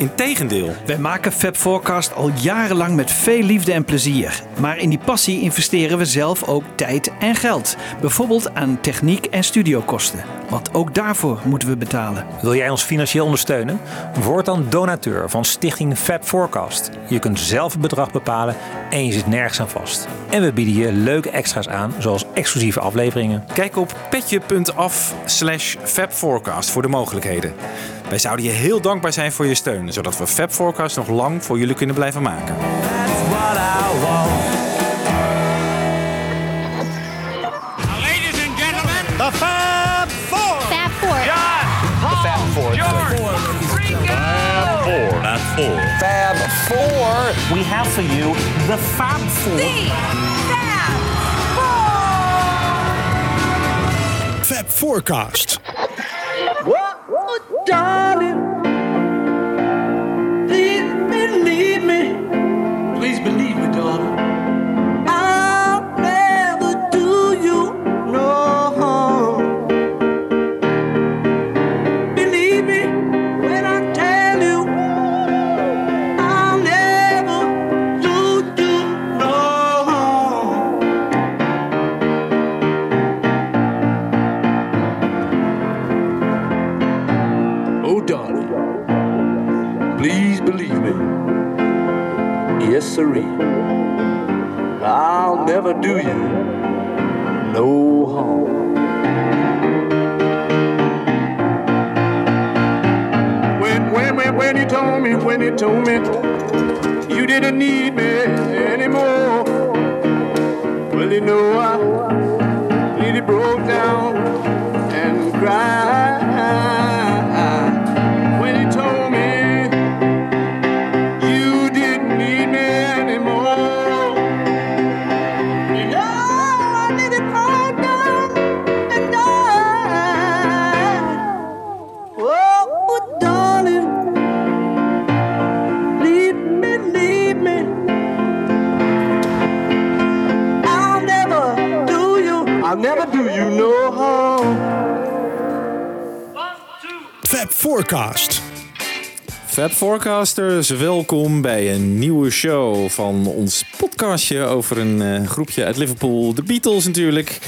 Integendeel. Wij maken Fab Forecast al jarenlang met veel liefde en plezier. Maar in die passie investeren we zelf ook tijd en geld. Bijvoorbeeld aan techniek en studiokosten. Want ook daarvoor moeten we betalen. Wil jij ons financieel ondersteunen? Word dan donateur van Stichting Fab Forecast. Je kunt zelf het bedrag bepalen en je zit nergens aan vast. En we bieden je leuke extra's aan, zoals exclusieve afleveringen. Kijk op petje.af slash fabforecast voor de mogelijkheden. Wij zouden je heel dankbaar zijn voor je steun, zodat we Fab Forecast nog lang voor jullie kunnen blijven maken. That's what I want. Ladies and gentlemen, The Fab Four. Fab Four. Fab Four. we have for you the Fab Four. Fab Forecast. darling. Sirree. I'll never do you no harm. When, when, when, when you told me, when you told me you didn't need me anymore. Well, you know, I nearly broke down and cried Fab Forecast. Fab Forecasters, welkom bij een nieuwe show van ons podcastje over een eh, groepje uit Liverpool. De Beatles natuurlijk.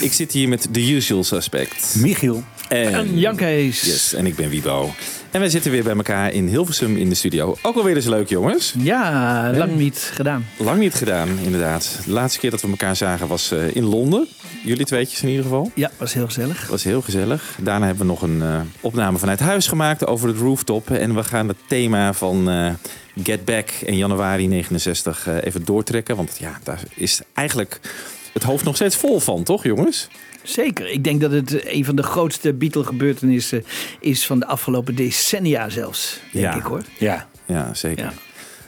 Ik zit hier met The Usual Suspect. Michiel. En, En Jankees. Yes, en ik ben Wiebo. En wij zitten weer bij elkaar in Hilversum in de studio. Ook alweer eens leuk, jongens. Ja, lang niet gedaan. Lang niet gedaan, inderdaad. De laatste keer dat we elkaar zagen was eh, in Londen. Jullie tweetjes in ieder geval. Ja, was heel gezellig. Was heel gezellig. Daarna hebben we nog een eh, opname vanuit huis gemaakt over het rooftop. En we gaan het thema van eh, Get Back in januari 69 eh, even doortrekken. Want ja, daar is eigenlijk het hoofd nog steeds vol van, toch jongens? Zeker. Ik denk dat het een van de grootste Beatle-gebeurtenissen is van de afgelopen decennia zelfs. Denk Ja. ik hoor. Ja. Ja, zeker. Ja.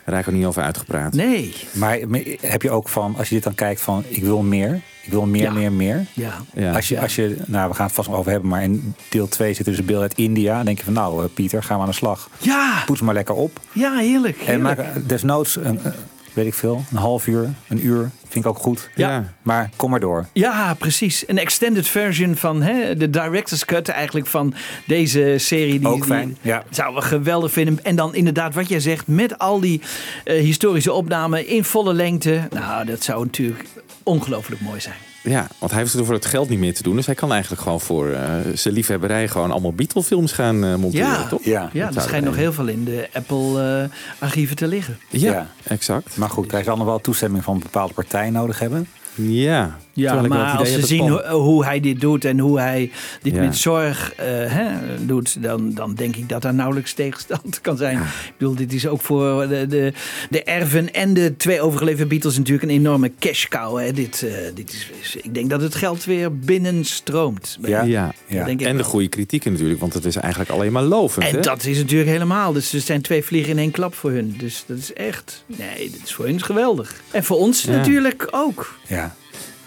Raak er niet over uitgepraat. Nee. Maar heb je ook van, als je dit dan kijkt van, ik wil meer. Ik wil meer, Ja. meer, meer. Ja. Ja. Als je, als je, nou, we gaan het vast nog over hebben, maar in deel 2 zit dus een beeld uit India. Dan denk je van, nou, eh, Pieter, gaan we aan de slag. Ja. Poets maar lekker op. Ja, heerlijk. En heerlijk. maak desnoods, een, eh, weet ik veel, een half uur, een uur. Vind ik ook goed. Ja. Maar kom maar door. Ja, precies. Een extended version van hè, de director's cut eigenlijk van deze serie. Die, Ook fijn, die ja. Zouden we geweldig vinden. En dan inderdaad wat jij zegt, met al die eh, historische opnamen in volle lengte. Nou, dat zou natuurlijk ongelooflijk mooi zijn. Ja, want hij hoeft er voor het geld niet meer te doen. Dus hij kan eigenlijk gewoon voor eh, zijn liefhebberij gewoon allemaal Beatle-films gaan eh, monteren, Ja. toch? Ja. Ja, er zou schijnt nog heel veel in de Apple-archieven te liggen. Ja, Ja. exact. Maar goed, hij zal nog wel toestemming van een bepaalde partij nodig hebben. Ja, Ja, maar als ze zien hoe, hoe hij dit doet en hoe hij dit Ja. met zorg eh, hè, doet, dan, dan denk ik dat daar nauwelijks tegenstand kan zijn. Ik bedoel, dit is ook voor de, de, de erven en de twee overgeleverde Beatles natuurlijk een enorme cash cow. Hè. Dit, eh, dit is, is- ik denk dat het geld weer binnenstroomt. Ja. Ja. Ja. denk ik En de goede kritieken natuurlijk, want het is eigenlijk alleen maar lovend. En hè? dat is natuurlijk helemaal. Dus er zijn twee vliegen in één klap voor hun. Dus dat is echt. Nee, dat is voor hun geweldig. En voor ons Ja. natuurlijk ook. Ja.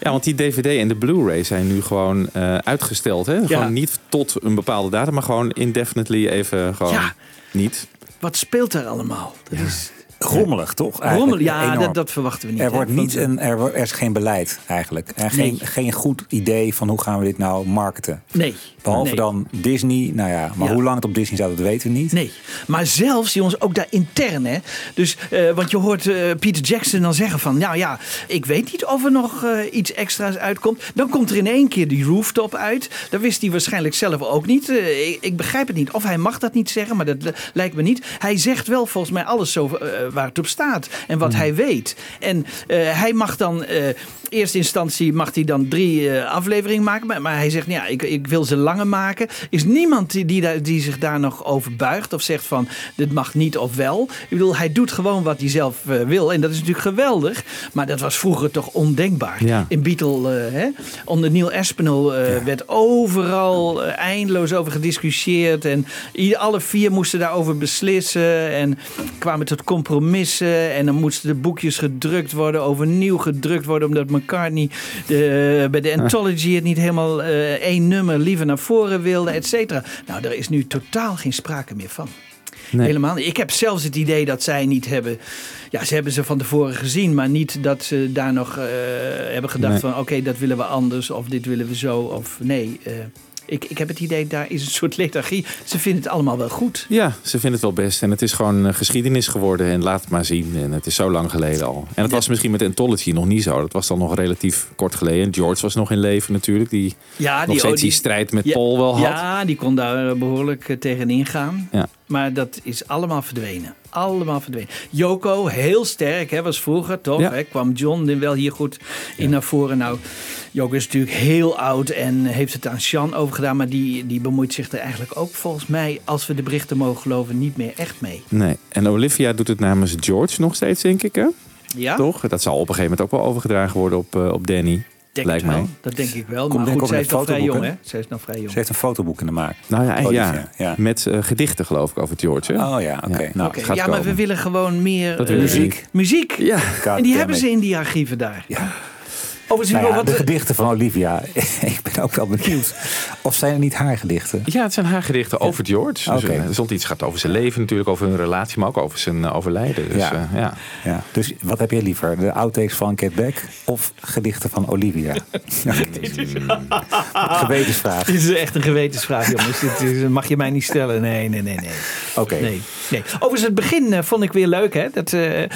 Ja, want die DVD en de Blu-ray zijn nu gewoon eh, uitgesteld. Hè? Gewoon niet tot een bepaalde datum, maar gewoon indefinitely even gewoon Ja. niet. Wat speelt daar allemaal? Dat is rommelig, toch? Ja, dat, dat verwachten we niet. Er, wordt niet een, er, wordt- er is geen beleid eigenlijk. En geen, Nee. geen goed idee van hoe gaan we dit nou marketen. Nee. Behalve nee. dan Disney. Nou ja, maar Ja. hoe lang het op Disney staat, dat weten we niet. Nee, maar zelfs jongens, ook daar intern. Hè? Dus, eh, want je hoort eh, Peter Jackson dan zeggen van... nou ja, ik weet niet of er nog eh, iets extra's uitkomt. Dan komt er in één keer die rooftop uit. Dat wist hij waarschijnlijk zelf ook niet. Eh, ik, ik begrijp het niet. Of hij mag dat niet zeggen, maar dat eh, lijkt me niet. Hij zegt wel volgens mij alles zo, eh, waar het op staat. En wat hij weet. En eh, hij mag dan... eh eerste instantie mag hij dan drie eh, afleveringen maken. Maar, maar hij zegt, nou ja, ik, ik wil ze langer maken. Is niemand die, die, zich daar nog over buigt of zegt van dit mag niet of wel. Ik bedoel, hij doet gewoon wat hij zelf eh, wil. En dat is natuurlijk geweldig. Maar dat was vroeger toch ondenkbaar. Ja. In Beatle, eh, hè, onder Neil Aspinall eh, werd overal eh, eindeloos over gediscussieerd. En alle vier moesten daarover beslissen. En kwamen tot compromissen. En dan moesten de boekjes gedrukt worden, overnieuw gedrukt worden. Omdat McCartney de, bij de Anthology het niet helemaal eh, één nummer liever naar voren wilde, et cetera. Nou, daar is nu totaal geen sprake meer van. Nee. Helemaal niet. Ik heb zelfs het idee dat zij niet hebben. Ja, ze hebben ze van tevoren gezien, maar niet dat ze daar nog eh, hebben gedacht Nee. van: oké, dat willen we anders of dit willen we zo. Of nee. eh, ik, ik heb het idee, daar is een soort lethargie. Ze vinden het allemaal wel goed. Ja, ze vinden het wel best. En het is gewoon eh, geschiedenis geworden. En laat het maar zien. En het is zo lang geleden al. En het was misschien met Anthology nog niet zo. Dat was dan nog relatief kort geleden. George was nog in leven natuurlijk. Die Ja, nog steeds die strijd met ja, Paul wel had. Ja, die kon daar behoorlijk eh, tegenin gaan. Ja. Maar dat is allemaal verdwenen. Allemaal verdwenen. Joko, heel sterk, hè, was vroeger toch? Ja. Hè, kwam John wel hier goed in naar voren. Nou, Joko is natuurlijk heel oud en heeft het aan Sean overgedaan. Maar die, die bemoeit zich er eigenlijk ook volgens mij, als we de berichten mogen geloven, niet meer echt mee. Nee. En Olivia doet het namens George nog steeds, denk ik. Hè? Ja, Toch? Dat zal op een gegeven moment ook wel overgedragen worden op, eh, op Danny. denk lijkt mij. Dat denk ik wel. Komt maar goed, zij is nog vrij jong, hè? Zij is nog vrij jong. Ze heeft een fotoboek in de maak. Nou ja, Olivia, ja. ja. met eh, gedichten geloof ik over George. Hè? Oh ja, oké. Ja. Nou, Oké, het gaat ja, maar we willen gewoon meer eh, muziek. Muziek. Ja. En die hebben ze in die archieven daar. Ja. Overigens, Nou ja, wat, de gedichten van Olivia. ik ben ook wel benieuwd. Of zijn het niet haar gedichten? Ja, het zijn haar gedichten over George. Dus, Oké. eh, er stond iets gaat over zijn leven natuurlijk, over hun relatie, maar ook over zijn eh, overlijden. Dus, Ja. ja. ja. Ja. Dus wat heb jij liever? De outtakes van Get Back of gedichten van Olivia? Gewetensvraag. Dit is echt een gewetensvraag, jongens. Dit is- mag je mij niet stellen. Nee, nee, nee, nee. Oké. nee, nee. Overigens, het begin eh, vond ik weer leuk, hè? Dat eh, eh,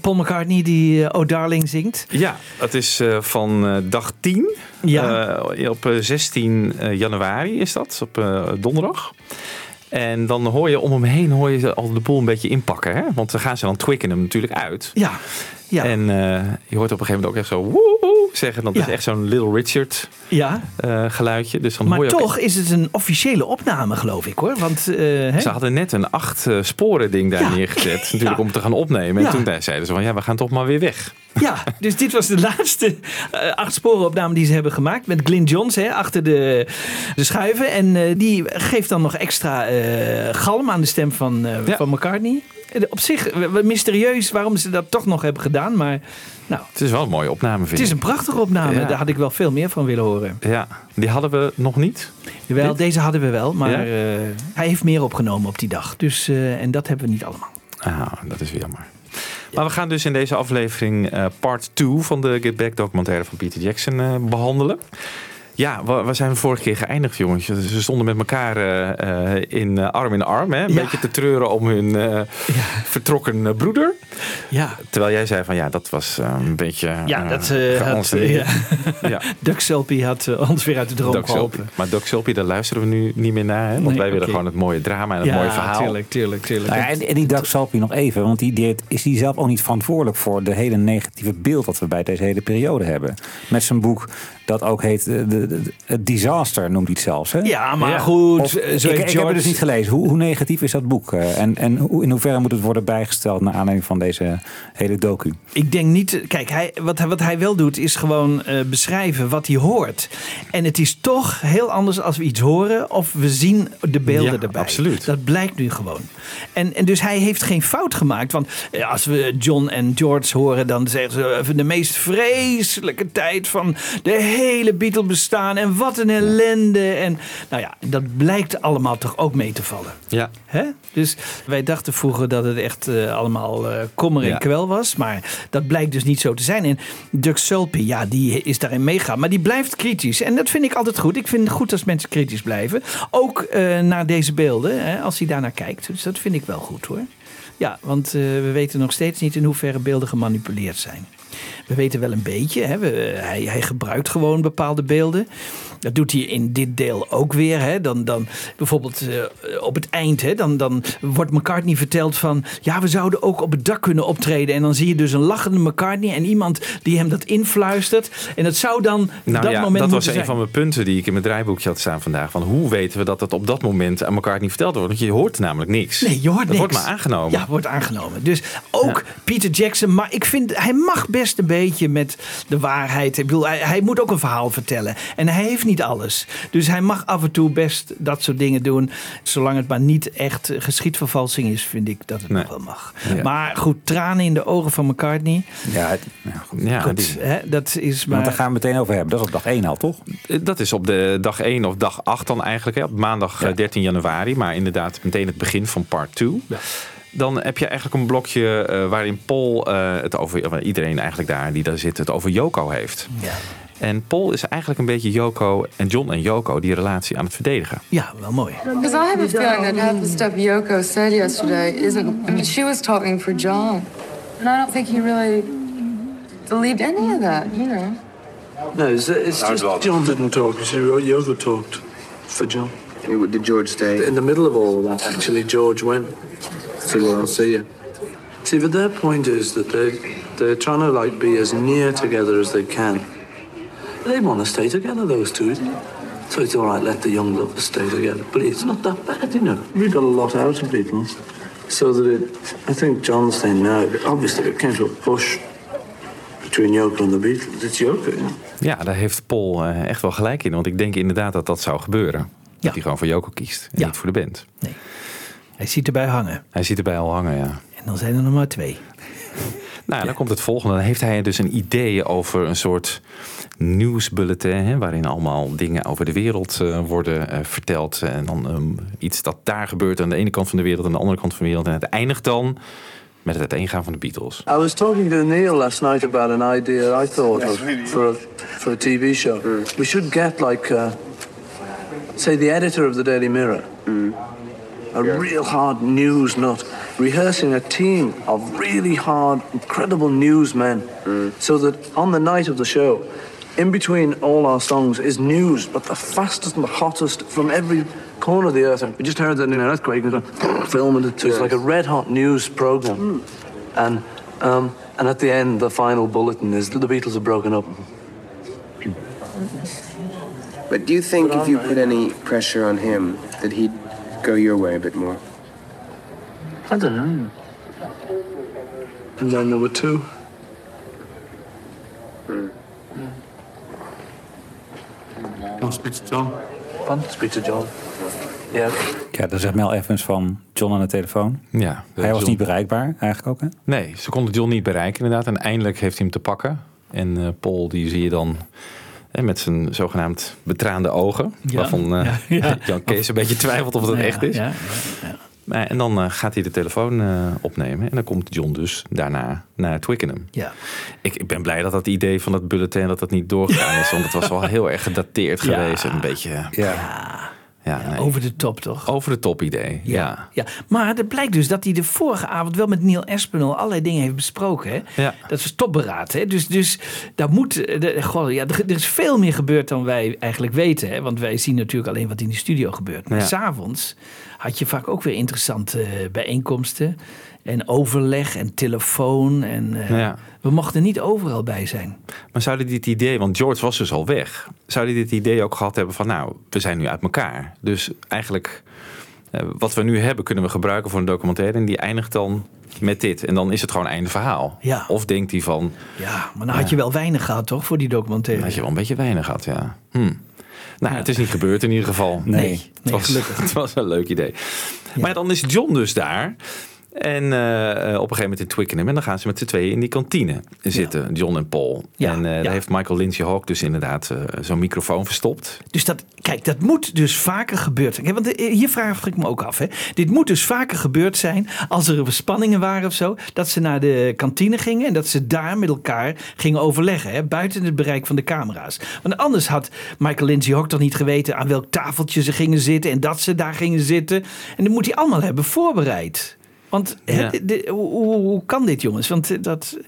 Paul McCartney die eh, Oh Darling zingt. Ja, dat is eh, van eh, dag 10. Ja. Eh, op eh, 16 eh, januari is dat, op donderdag. En dan hoor je om hem heen hoor je al de boel een beetje inpakken. Hè? Want dan gaan ze dan Twickenham natuurlijk uit. Ja, ja, En eh, je hoort op een gegeven moment ook echt zo woe, woe zeggen. Dat is echt zo'n Little Richard ja. eh, geluidje. Dus dan Maar hoor je ook toch is het een officiële opname, geloof ik, hoor. Want, eh? Ze hadden net een acht sporen ding daar Ja. neergezet. Natuurlijk om te gaan opnemen. En toen zeiden ze van ja, we gaan toch maar weer weg. Ja, dus dit was de laatste acht sporenopname die ze hebben gemaakt. Met Glyn Johns hè, achter de, de schuiven. En die geeft dan nog extra galm aan de stem van, van McCartney. Eh, Op zich mysterieus waarom ze dat toch nog hebben gedaan. Maar nou, Het is wel een mooie opname vind het is ik. een prachtige opname. Ja. Daar had ik wel veel meer van willen horen. Ja, die hadden we nog niet. Dit? deze hadden we wel. Maar Ja? eh, hij heeft meer opgenomen op die dag. Dus, eh, en dat hebben we niet allemaal. Ah, dat is weer jammer. Maar we gaan dus in deze aflevering part 2 van de Get Back documentaire van Peter Jackson eh, behandelen. Ja, waar, waar zijn we vorige keer geëindigd, jongens? Ze stonden met elkaar eh, eh, in eh, arm in arm. Hè? Een Ja. beetje te treuren om hun eh, vertrokken broeder. Ja, Terwijl jij zei van ja, dat was een beetje ja dat eh, had, ja. ja. Duck Selpie had ons weer uit de droom Selpie. geholpen. Maar Doc Selpie, daar luisteren we nu niet meer naar. Hè? Want Nee, wij willen gewoon het mooie drama en het mooie verhaal. tuurlijk, tuurlijk, tuurlijk. Nou ja, en, en die Doug Salpie nog even, want die, die is die zelf ook niet verantwoordelijk voor de hele negatieve beeld dat we bij deze hele periode hebben. Met zijn boek dat ook heet eh, de, de, het Disaster, noemt hij het zelfs. Hè? Ja, maar Ja. goed. Of- ik, heb het dus niet gelezen. Hoe, hoe negatief is dat boek? Eh, en en hoe, in hoeverre moet het worden bijgesteld naar aanleiding van deze hele docu? Ik denk niet. Kijk, hij, wat, hij- wat hij wel doet is gewoon eh, beschrijven wat hij hoort. En het is toch heel anders als we iets horen of we zien de beelden Ja, erbij. absoluut. Dat blijkt nu gewoon. En, en dus hij heeft geen fout gemaakt. Want als we John en George horen, dan zeggen ze de meest vreselijke tijd van de hele Beatle bestaan en wat een ellende. En nou ja, dat blijkt allemaal toch ook mee te vallen. Ja. Hè? Dus wij dachten vroeger dat het echt eh, allemaal eh, kommer en Ja. kwel was. Maar dat blijkt dus niet zo te zijn. En Doug Sulpy, ja, die is daarin meegaan. Maar die blijft kritisch. En dat vind ik altijd goed. Ik vind het goed als mensen kritisch blijven. Ook eh, naar deze beelden, hè, als hij daarnaar kijkt. Dus dat vind ik wel goed hoor. Ja, want we weten nog steeds niet in hoeverre beelden gemanipuleerd zijn. We weten wel een beetje. Hè? Hij, hij gebruikt gewoon bepaalde beelden. Dat doet hij in dit deel ook weer. Hè? Dan, dan bijvoorbeeld eh, op het eind. Hè? Dan, dan wordt McCartney verteld van... ja, we zouden ook op het dak kunnen optreden. En dan zie je dus een lachende McCartney... en iemand die hem dat influistert. En dat zou dan Nou dat ja, moment dat was een van mijn punten die ik in mijn draaiboekje had staan vandaag. Van hoe weten we dat het op dat moment aan niet verteld wordt? Want je hoort namelijk niks. Nee, je hoort dat niks. wordt maar aangenomen. Ja, wordt aangenomen. Dus ook Peter Jackson. Maar ik vind, hij mag best een beetje met de waarheid. Ik bedoel, hij, hij moet ook een verhaal vertellen. En hij heeft niet alles. Dus hij mag af en toe best dat soort dingen doen. Zolang het maar niet echt geschiedvervalsing is, vind ik dat het Nee. nog wel mag. Ja. Maar goed, tranen in de ogen van McCartney. Ja, het- ja, goed. Ja, Goed, hè, dat is Want daar maar... gaan we meteen over hebben. Dat is op dag 1 al, toch? Eh, Dat is op de dag 1 of dag 8 dan eigenlijk. Hè? Op maandag eh, 13 januari. Maar inderdaad meteen het begin van part 2. Dan heb je eigenlijk een blokje eh, waarin Paul eh, het over... waar iedereen eigenlijk daar die daar zit het over Yoko heeft. Ja. En Paul is eigenlijk een beetje Yoko en John en Yoko die relatie aan het verdedigen. ja, wel mooi. Because I have a feeling that half the stuff Yoko said yesterday isn't. I mean, she was talking for John. And I don't think he really believed any of that, you know. No, it's, it's just John didn't talk. You see, Yoga talked for John. Did George stay? In the middle of all of that, actually, George went. So well, I'll see you. See, but their point is that they they're trying to like be as near together as they can. They want to stay together, those two. So it's all right. Let the young lovers stay together, but it's not that bad, you know. We got a lot out of Beatles, so that it. I think John's saying now. Obviously, it came to a push between Yoko and the Beatles. It's Yoko, yeah. Ja, daar heeft Paul eh, echt wel gelijk in. Want ik denk inderdaad dat dat zou gebeuren. Ja. Dat hij gewoon voor Yoko kiest en Ja. niet voor de band. Hij ziet erbij hangen. Hij ziet erbij al hangen, ja. En dan zijn er nog maar twee. Nou, dan komt het volgende. Dan heeft hij dus een idee over een soort nieuwsbulletin... Hè, waarin allemaal dingen over de wereld eh, worden eh, verteld. En dan ehm, iets dat daar gebeurt aan de ene kant van de wereld... en aan de andere kant van de wereld. En het eindigt dan met het uiteengaan van de Beatles. I was talking to Neil last night about an idea I thought of for a, for a TV show. We should get like, uh, say, the editor of the Daily Mirror, a real hard news nut, rehearsing a team of really hard, incredible newsmen, so that on the night of the show, in between all our songs is news, but the fastest and the hottest from every corner of the earth. We just heard that in an earthquake, and it's going, filming it. So it's like a red hot news program. And um, and at the end, the final bulletin is that the Beatles are broken up. But do you think if you put any pressure on him, that he'd go your way a bit more? I don't know. And then there were two. I'll speak to John. Fun. Speak to John. Yeah. Ja, dan zegt Mel Evans van John aan de telefoon. Ja, Hij was John- niet bereikbaar, eigenlijk ook. Hè? Nee, ze konden John niet bereiken inderdaad. En eindelijk heeft hij hem te pakken. En eh, Paul, die zie je dan met zijn zogenaamd betraande ogen. Ja. Waarvan eh, Ja, ja. Jan Kees een beetje twijfelt of het Ja, echt is. ja, Maar, en dan eh, gaat hij de telefoon eh, opnemen. En dan komt John dus daarna naar Twickenham. Ja. Ik, ik ben blij dat dat idee van dat bulletin dat dat niet doorgegaan is. Want het was wel heel erg gedateerd Ja. geweest. En een beetje ja, Ja, nee. over de top toch? over de top idee. Ja. Ja, maar het blijkt dus dat hij de vorige avond wel met Neil Espinel allerlei dingen heeft besproken. Hè? Ja. Dat is topberaad. Hè? Dus, dus daar moet. eh, de- goh, ja, er, is veel meer gebeurd dan wij eigenlijk weten. Hè? Want wij zien natuurlijk alleen wat in de studio gebeurt. Maar Ja. s'avonds had je vaak ook weer interessante eh, bijeenkomsten. En overleg en telefoon. En, eh, Ja. We mochten niet overal bij zijn. Maar zou hij dit idee, want George was dus al weg. Zou hij dit idee ook gehad hebben van nou, we zijn nu uit elkaar. Dus eigenlijk, eh, wat we nu hebben kunnen we gebruiken voor een documentaire. En die eindigt dan met dit. En dan is het gewoon einde verhaal. Ja. Of denkt hij van, Ja, maar dan had je wel weinig gehad toch voor die documentaire. dat je wel een beetje weinig gehad, ja. Hm. Nou, het is niet gebeurd in ieder geval. Nee, het, nee, was, gelukkig. het was een leuk idee. Maar dan is John dus daar. En eh, op een gegeven moment in Twickenham. En dan gaan ze met z'n tweeën in die kantine zitten, John en Paul. Ja, en eh, ja. daar heeft Michael Lindsay Hawk dus inderdaad eh, zo'n microfoon verstopt. Dus dat, kijk, dat moet dus vaker gebeurd zijn. Want eh, hier vraag ik me ook af. Hè. Dit moet dus vaker gebeurd zijn als er spanningen waren of zo. Dat ze naar de kantine gingen en dat ze daar met elkaar gingen overleggen. Hè, buiten het bereik van de camera's. Want anders had Michael Lindsay Hawk toch niet geweten aan welk tafeltje ze gingen zitten. En dat ze daar gingen zitten. En dat moet hij allemaal hebben voorbereid. Want Ja. de- de- hoe, hoe, hoe kan dit jongens? Want eh, dat...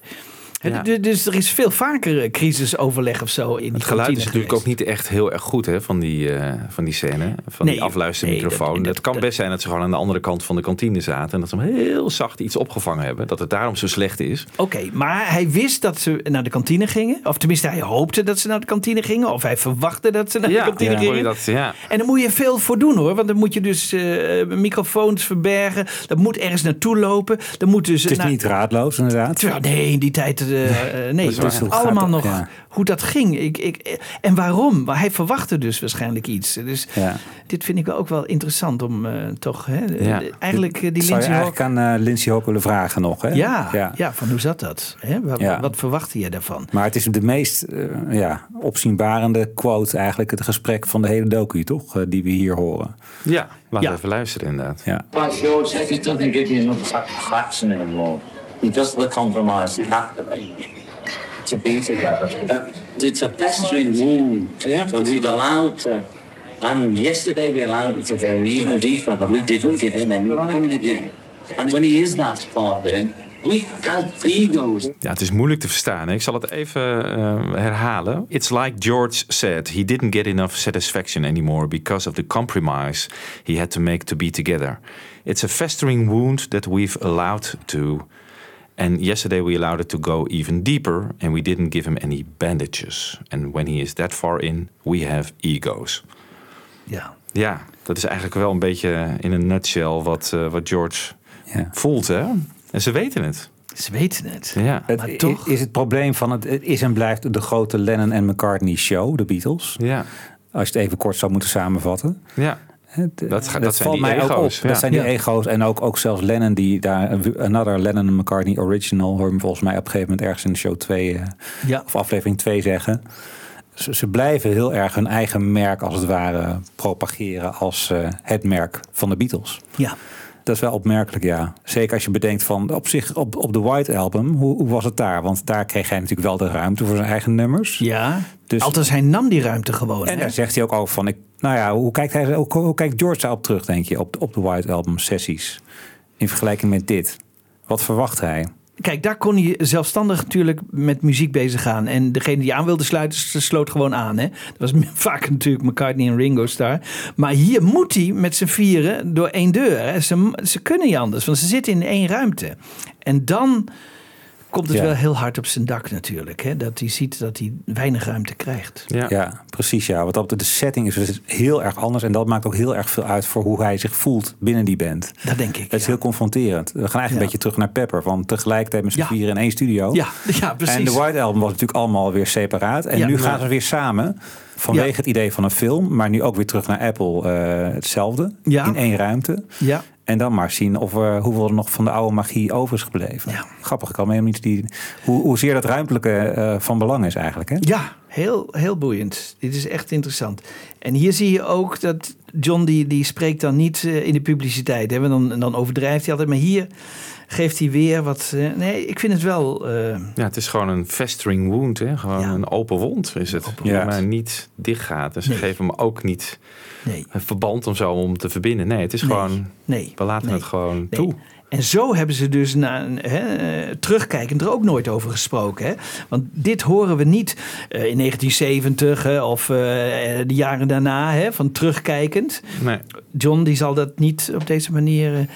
Ja. Dus er is veel vaker eh, crisisoverleg of zo in die Het geluid is natuurlijk ook niet echt heel erg goed hè, van, die, eh, van die scène. Van Nee, die afluistermicrofoon. nee, dat- het kan dat- best zijn dat ze gewoon aan de andere kant van de kantine zaten. En dat ze hem heel zacht iets opgevangen hebben. Dat het daarom zo slecht is. Oké, maar hij wist dat ze naar de kantine gingen. Of tenminste, hij hoopte dat ze naar de kantine gingen. Of hij verwachtte dat ze naar de kantine ja. gingen. Hoor je dat, ja. En daar moet je veel voor doen hoor. Want dan moet je dus eh, microfoons verbergen. Dat moet ergens naartoe lopen. Dan moet dus, Het is nou, niet raadloos, inderdaad. Terwijl, nee, in die tijd. Eh, eh, nee, is het was waar. allemaal nog ja. hoe dat ging. Ik, ik, en waarom? Maar hij verwachtte dus waarschijnlijk iets. Dus Ja. dit vind ik wel ook wel interessant om eh, toch. Hè, Ja. Eigenlijk eh, die Zou je Lindsay Hawk- eigenlijk aan eh, Lindsay Hawk willen vragen nog, hè? Ja, ja. ja. van hoe zat dat? Hè? Wat, Ja. wat verwachtte je daarvan? Maar het is de meest eh, ja, opzienbarende quote eigenlijk, het gesprek van de hele docu, toch? Eh, die we hier horen. Ja, laten Ja. we even luisteren inderdaad. Ja. But it doesn't give you satisfaction anymore. You just the compromise you have to make to be together. Uh, it's a pestering wound. Yeah. So we've allowed to. And yesterday we allowed it to go even deeper, but we didn't give him any room. And when he is that far in, we have egos. Ja, het is moeilijk te verstaan. Ik zal het even eh, herhalen. It's like George said, he didn't get enough satisfaction anymore because of the compromise he had to make to be together. It's a festering wound that we've allowed to. And yesterday we allowed it to go even deeper and we didn't give him any bandages. And when he is that far in, we have egos. Ja. Ja, dat is eigenlijk wel een beetje in een nutshell wat, eh, wat George Ja. voelt, hè? En ze weten het. Ze weten het. Ja. Het Maar toch- is het probleem van het, het is en blijft de grote Lennon en McCartney show, de Beatles. Ja. Als je het even kort zou moeten samenvatten. Ja. Het, Dat gaat- dat dat zijn valt die mij ook ego's, op. ja. Dat zijn die Ja. ego's. En ook, ook zelfs Lennon, die daar. Another Lennon en McCartney original. hoor hem volgens mij op een gegeven moment ergens in de show 2. eh, Ja. of aflevering 2 zeggen. Ze, ze blijven heel erg hun eigen merk, als het ware, propageren als eh, het merk van de Beatles. Ja. Dat is wel opmerkelijk, ja. Zeker als je bedenkt van op zich op, op de White Album, hoe, hoe was het daar? Want daar kreeg hij natuurlijk wel de ruimte voor zijn eigen nummers. Ja. Dus- Althans, hij nam die ruimte gewoon. En hè? daar zegt hij ook over van, ik, nou ja, hoe kijkt, hij, hoe, hoe kijkt George daarop terug, denk je, op, op de White Album sessies? In vergelijking met dit. Wat verwacht hij? Kijk, daar kon hij zelfstandig natuurlijk met muziek bezig gaan. En degene die aan wilde sluiten, sloot gewoon aan. Hè? Dat was vaak natuurlijk McCartney en Ringo Starr. Maar hier moet hij met z'n vieren door één deur. Hè? Ze, ze kunnen niet anders, want ze zitten in één ruimte. En dan komt het Ja. wel heel hard op zijn dak natuurlijk. Hè? Dat hij ziet dat hij weinig ruimte krijgt. Ja. Ja, precies. Ja. Want op de, de setting is dus heel erg anders. En dat maakt ook heel erg veel uit voor hoe hij zich voelt binnen die band. Dat denk ik. Het is ja. heel confronterend. We gaan eigenlijk een beetje terug naar Pepper. Van tegelijkertijd met z'n Ja. vieren in één studio. Ja, ja, precies. En de White Album was natuurlijk allemaal weer separaat. En Ja. nu gaan ze weer samen. Vanwege Ja. het idee van een film. Maar nu ook weer terug naar Apple. eh, hetzelfde. Ja. In één ruimte. Ja. En dan maar zien of er, hoeveel er nog van de oude magie over is gebleven. Ja. Grappig, ik kan me helemaal niet die, hoe, hoezeer dat ruimtelijke eh, van belang is eigenlijk. Hè? Ja, heel, heel boeiend. Dit is echt interessant. En hier zie je ook dat John die, die spreekt dan niet eh, in de publiciteit. Hè? Want Dan, dan overdrijft hij altijd. Maar hier geeft hij weer wat... eh, nee, ik vind het wel... eh, Ja, het is gewoon een festering wound. Hè? Gewoon Ja. een open wond is het. Wond. maar niet dicht gaat. En ze geven hem ook niet nee, een verband om zo om te verbinden. Nee, het is Nee. gewoon... nee. We laten het gewoon toe. En zo hebben ze dus na, hè, terugkijkend er ook nooit over gesproken. Hè? Want dit horen we niet eh, in 1970 hè, of de jaren daarna, hè, van terugkijkend. Nee. John die zal dat niet op deze manier.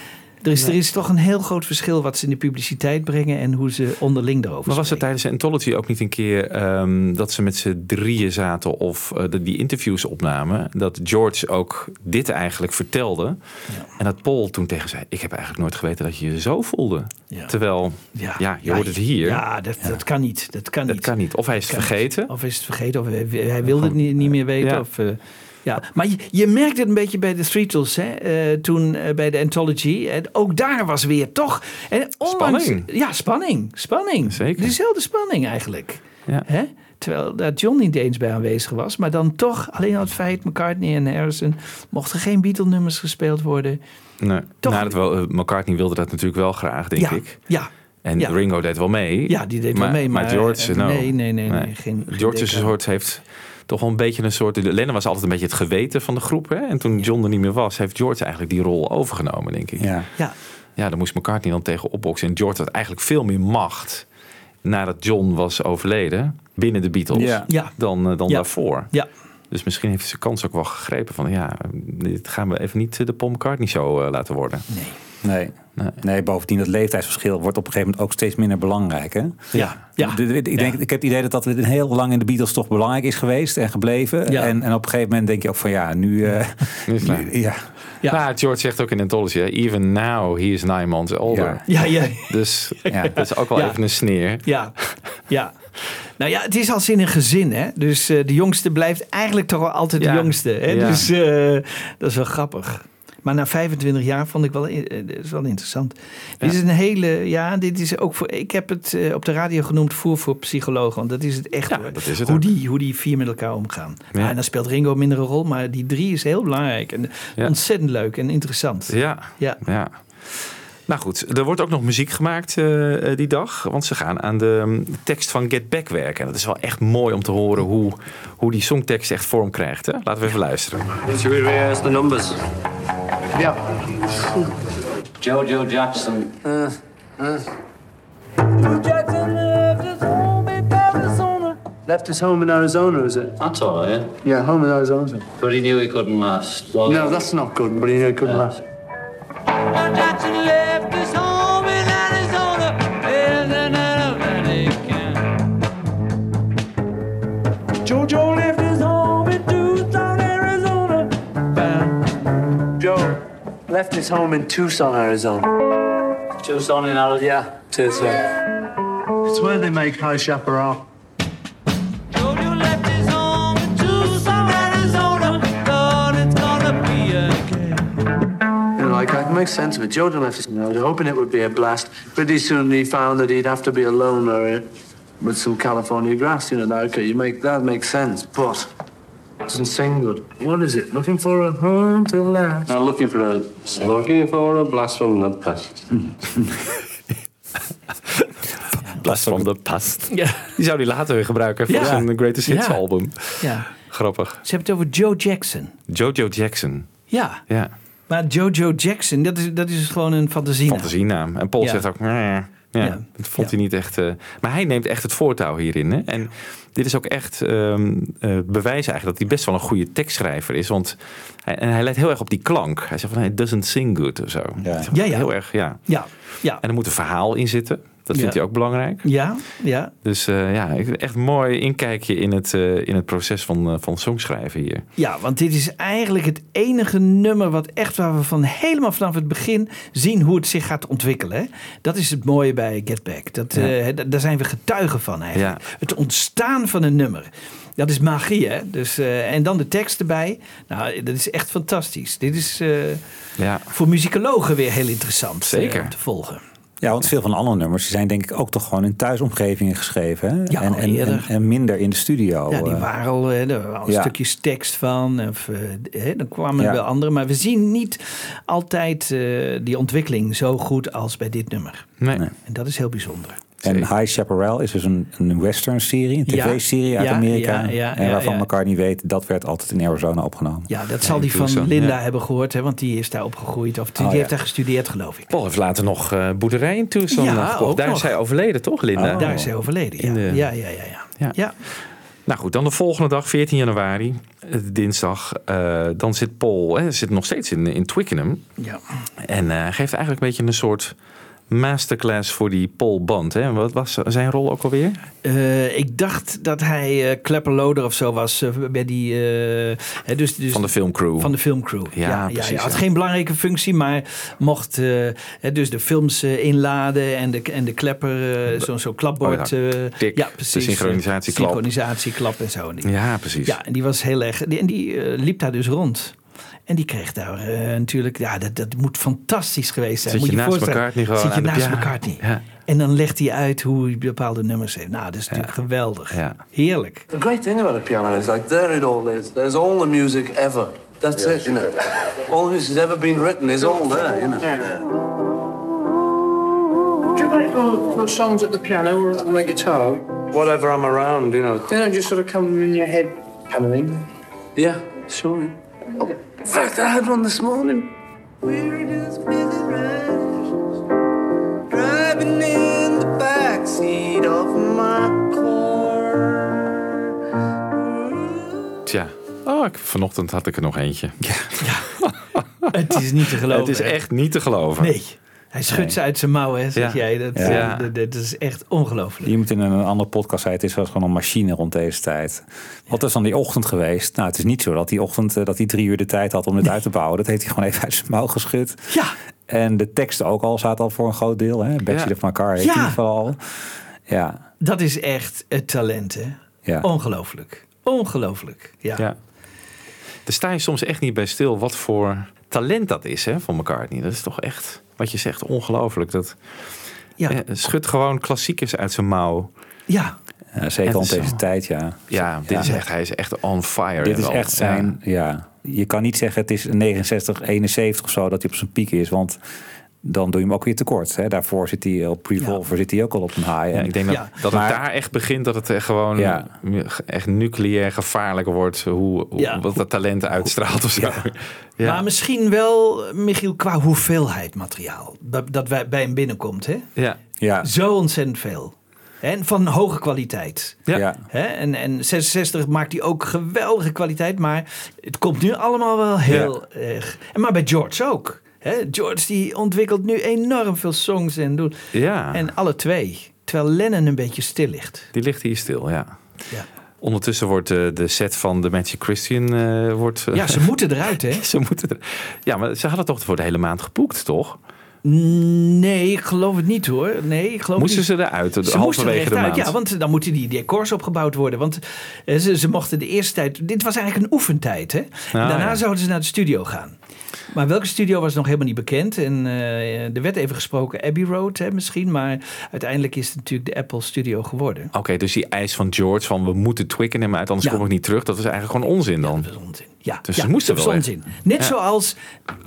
Er, is, er is toch een heel groot verschil wat ze in de publiciteit brengen en hoe ze onderling erover Maar was er spreken. tijdens Anthology ook niet een keer ehm, dat ze met z'n drieën zaten of eh, die interviews opnamen? Dat George ook dit eigenlijk vertelde. En dat Paul toen tegen zei: Ik heb eigenlijk nooit geweten dat je je zo voelde. Ja. Terwijl, ja, je hoort het hier. Ja, dat, dat kan niet. Dat kan dat niet. kan niet. Of hij is het niet. vergeten. Of is het vergeten, of hij, hij wilde het niet, niet meer weten. Of, eh, Ja, maar je, je merkt het een beetje bij de Streetles, hè? eh, toen eh, bij de Anthology. En ook daar was weer toch... En ondanks, Spanning. Ja, spanning. Spanning. Zeker. Dezelfde spanning eigenlijk. Ja. Hè? Terwijl daar John niet eens bij aanwezig was. Maar dan toch, alleen al het feit, McCartney en Harrison... mochten geen Beatle-nummers gespeeld worden. Nee. Toch- Nou, wel, eh, McCartney wilde dat natuurlijk wel graag, denk ja, ik. ja. En Ja. Ringo deed wel mee. Ja, die deed wel mee, maar- George, no. nee, nee, nee, nee, geen- George is een deka. soort, heeft toch wel een beetje een soort... Lennon was altijd een beetje het geweten van de groep. Hè? En toen John er niet meer was, heeft George eigenlijk die rol overgenomen, denk ik. Ja. Ja, Ja, daar moest McCartney dan tegen opboksen. En George had eigenlijk veel meer macht nadat John was overleden binnen de Beatles Ja. Ja. dan, eh, dan Ja. daarvoor. ja. Dus misschien heeft hij zijn kans ook wel gegrepen van ja, dit gaan we even niet de Paul McCartney show eh, laten worden. Nee. Nee. Nee. nee, bovendien dat leeftijdsverschil wordt op een gegeven moment ook steeds minder belangrijk. Hè? Ja, Ik, denk, ik heb het idee dat dat heel lang in de Beatles toch belangrijk is geweest en gebleven. Ja. En, en op een gegeven moment denk je ook van ja, nu... eh, Nu is het klaar. nu- ja. Ja. Nou, George zegt ook in Anthology, hè, even now he is nine months older. Ja. Ja, ja, Dus Ja. dat is ook wel Ja. even een sneer. ja, ja. Nou ja, het is als in een gezin, hè. Dus eh, de jongste blijft eigenlijk toch wel altijd Ja. de jongste. Hè? Ja. Dus eh, dat is wel grappig. Maar na 25 jaar vond ik wel, eh, dat is wel interessant. Dit is een hele, ja, dit is ook voor, ik heb het eh, op de radio genoemd voer voor psychologen. Want dat is het echt Ja, hoor. dat is het hoe, ook. die, hoe die vier met elkaar omgaan. Ja. Ja. en dan speelt Ringo minder een rol, maar die drie is heel belangrijk. En Ja. ontzettend leuk en interessant. Ja, Ja. ja. Nou goed, er wordt ook nog muziek gemaakt eh, eh, die dag. Want ze gaan aan de mm, tekst van Get Back werken. En dat is wel echt mooi om te horen hoe, hoe die songtekst echt vorm krijgt. Hè? Laten we even luisteren. Should we rehearse the numbers? Yeah. Jojo Jackson. Left his home in Arizona, Left his home in Arizona, is it? That's all right. Yeah, home in Arizona. But he knew he couldn't last. No, that's not good, but he knew he couldn't last. Jackson left his home in Arizona. Jojo left left his home in Tucson, Arizona. Tucson in Arizona. Yeah, Tucson. It's where they make high chaparral. Jojo left his home in Tucson, Arizona. Thought gonna. You know, like I can make sense of it. Jordan left his note, hoping it would be a blast. Pretty soon he found that he'd have to be alone or with some California grass. You know, now, okay, you make that makes sense, but doesn't sing good. What is it? Looking for a home to last. I'm looking for a looking for a blast from the past. Blast from the past. Ja. Die zou hij later weer gebruiken voor Ja. zijn Greatest Hits Ja. album. ja. Grappig. Ze hebben het over Joe Jackson. Jojo Jackson. Ja. Ja, Maar Jojo Jackson, dat is, dat is gewoon een fantasie. fantasienaam. En Paul Ja. zegt ook... Ja, Ja. dat vond Ja. hij niet echt... eh, maar hij neemt echt het voortouw hierin. Hè? En dit is ook echt ehm, eh, bewijs eigenlijk dat hij best wel een goede tekstschrijver is. Want hij, en hij let heel erg op die klank. Hij zegt van, it doesn't sing good of zo. Ja. Ja, ja. Heel erg, ja. Ja, ja, En er moet een verhaal in zitten. Dat vindt hij ook belangrijk. ja, ja. Dus eh, ja, echt mooi inkijkje in het, eh, in het proces van, eh, van songschrijven hier. Ja, want dit is eigenlijk het enige nummer wat echt waar we van helemaal vanaf het begin zien hoe het zich gaat ontwikkelen. Hè? Dat is het mooie bij Get Back. Dat, daar zijn we getuigen van eigenlijk. Het ontstaan van een nummer. Dat is magie, hè? Dus, en dan de tekst erbij. Nou, dat is echt fantastisch. Dit is Ja, voor muzikologen weer heel interessant om te volgen. Ja, want veel van de andere nummers die zijn denk ik ook toch gewoon in thuisomgevingen geschreven. Hè? Ja, en, en, eerder. en, en minder in de studio. Ja, die eh. waren al, er waren al ja. stukjes tekst van. Of, eh, hè, dan kwamen Ja. er wel andere. Maar we zien niet altijd eh, die ontwikkeling zo goed als bij dit nummer. nee. Nee. En dat is heel bijzonder. En. High Chaparral is dus een, een western-serie, een Ja. tv-serie uit Ja, Amerika. ja, ja, en ja, waarvan ja. McCartney weet, dat werd altijd in Arizona opgenomen. Ja, dat zal die van Linda ja. hebben gehoord. Hè, want die is daar opgegroeid. Of die, Oh, die ja. heeft daar gestudeerd, geloof ik. Paul heeft later nog eh boerderij in Tucson Ja, gekocht. ook Daar nog. is zij overleden, toch, Linda? Oh. Daar is hij overleden. Ja, de- ja, ja, ja, ja. Ja. ja. Nou goed, dan de volgende dag, 14 januari, eh, dinsdag. eh, dan zit Paul, hè, zit nog steeds in, in Twickenham. ja. En eh, geeft eigenlijk een beetje een soort masterclass voor die Paul Band. Hè? Wat was zijn rol ook alweer? Eh, ik dacht dat hij klepperloder of zo was eh, bij die. hè, dus, dus Van de filmcrew. Van de filmcrew. Ja, Ja, precies, hij had ja. geen belangrijke functie, maar mocht hè, dus de films inladen en de, en de klepper, zo'n zo klapbord. Oh ja, ja, de precies. synchronisatieklap. Synchronisatieklap en zo. Ja, precies. Ja, en die was heel erg. die- En die liep daar dus rond. En die kreeg daar eh, natuurlijk, ja, dat, dat moet fantastisch geweest zijn. Zit moet je naast voorstellen. McCartney gewoon Zit je naast. McCartney. Ja. En dan legt hij uit hoe hij bepaalde nummers heeft. Nou, dat is natuurlijk geweldig. Ja. Heerlijk. The great thing about a piano is like there it all is. There's all the music ever. That's it, you know. All the music that's ever been written is all there, you know. Do you play your, songs at the piano or on the guitar? Whatever I'm around, you know. They don't just sort of come in your head kind of thing. Yeah, sure. Fact, I had one this morning. Driving in the backseat of my Tja. Oh, ik, vanochtend had ik er nog eentje. Ja. Het is niet te geloven. Het is echt niet te geloven. Nee. Hij schudt ze uit zijn mouwen, hè, zeg Ja. jij. Dat, Ja. eh, dat, dat is echt ongelooflijk. Iemand in een andere podcast zei, het is wel gewoon een machine rond deze tijd. Wat is dan die ochtend geweest? Nou, het is niet zo dat die ochtend eh, dat hij drie uur de tijd had om dit uit te bouwen. Dat heeft hij gewoon even uit zijn mouw geschud. Ja. En de teksten ook al zaten al voor een groot deel. Hè? Ja. of My Car heeft Ja. in ieder geval al. Ja, Dat is echt het talent, hè? Ja. Ongelooflijk. Ongelooflijk. Ja. Ja. Daar sta je soms echt niet bij stil wat voor talent dat is hè, van McCartney. Dat is toch echt, wat je zegt, ongelooflijk. Dat Ja. eh, schudt gewoon klassiekers uit zijn mouw. Ja. Ja, zeker rond is deze zo- tijd, ja. Ja, dit is echt, hij is echt on fire. Dit is wel. echt zijn, ja. Je kan niet zeggen het is 69, 71 of zo dat hij op zijn piek is. Want dan doe je hem ook weer tekort. Hè? Daarvoor zit hij op Revolver zit hij ook al op een high. Ja, En- ik denk dat, Ja. dat Maar- het daar echt begint dat het echt gewoon Ja. echt nucleair gevaarlijk wordt. Hoe, hoe- Ja. wat dat talent uitstraalt of zo. Ja. Ja. Maar misschien wel, Michiel, qua hoeveelheid materiaal. Dat, dat wij, bij hem binnenkomt, hè? Ja. ja, Zo ontzettend veel. En van hoge kwaliteit. Ja. En, en 66 maakt hij ook geweldige kwaliteit. Maar het komt nu allemaal wel heel erg. En maar bij George ook. Hè? George die ontwikkelt nu enorm veel songs en doet. Ja. En alle twee. Terwijl Lennon een beetje stil ligt. Die ligt hier stil, ja. Ja. Ondertussen wordt eh, de set van de Magic Christian eh, wordt, eh, Ja, ze moeten eruit, hè? ze moeten er, ja, maar ze hadden toch voor de hele maand geboekt, toch? Nee, ik geloof het niet hoor. Nee, ik geloof Moesten niet. ze eruit, de- Ze moesten halverwege de maand? Ja, want dan moeten die decors opgebouwd worden. Want ze, ze mochten de eerste tijd... Dit was eigenlijk een oefentijd. Hè? En daarna ja. zouden ze naar de studio gaan. Maar welke studio was nog helemaal niet bekend. En eh, er werd even gesproken Abbey Road hè, misschien. Maar uiteindelijk is het natuurlijk de Apple Studio geworden. Oké, dus die eis van George van we moeten Twickenham uit, anders Ja. kom ik niet terug. Dat is eigenlijk gewoon onzin dan. Dat is onzin. Ja, Dus ja, ze moesten wel onzin. Net Ja. zoals,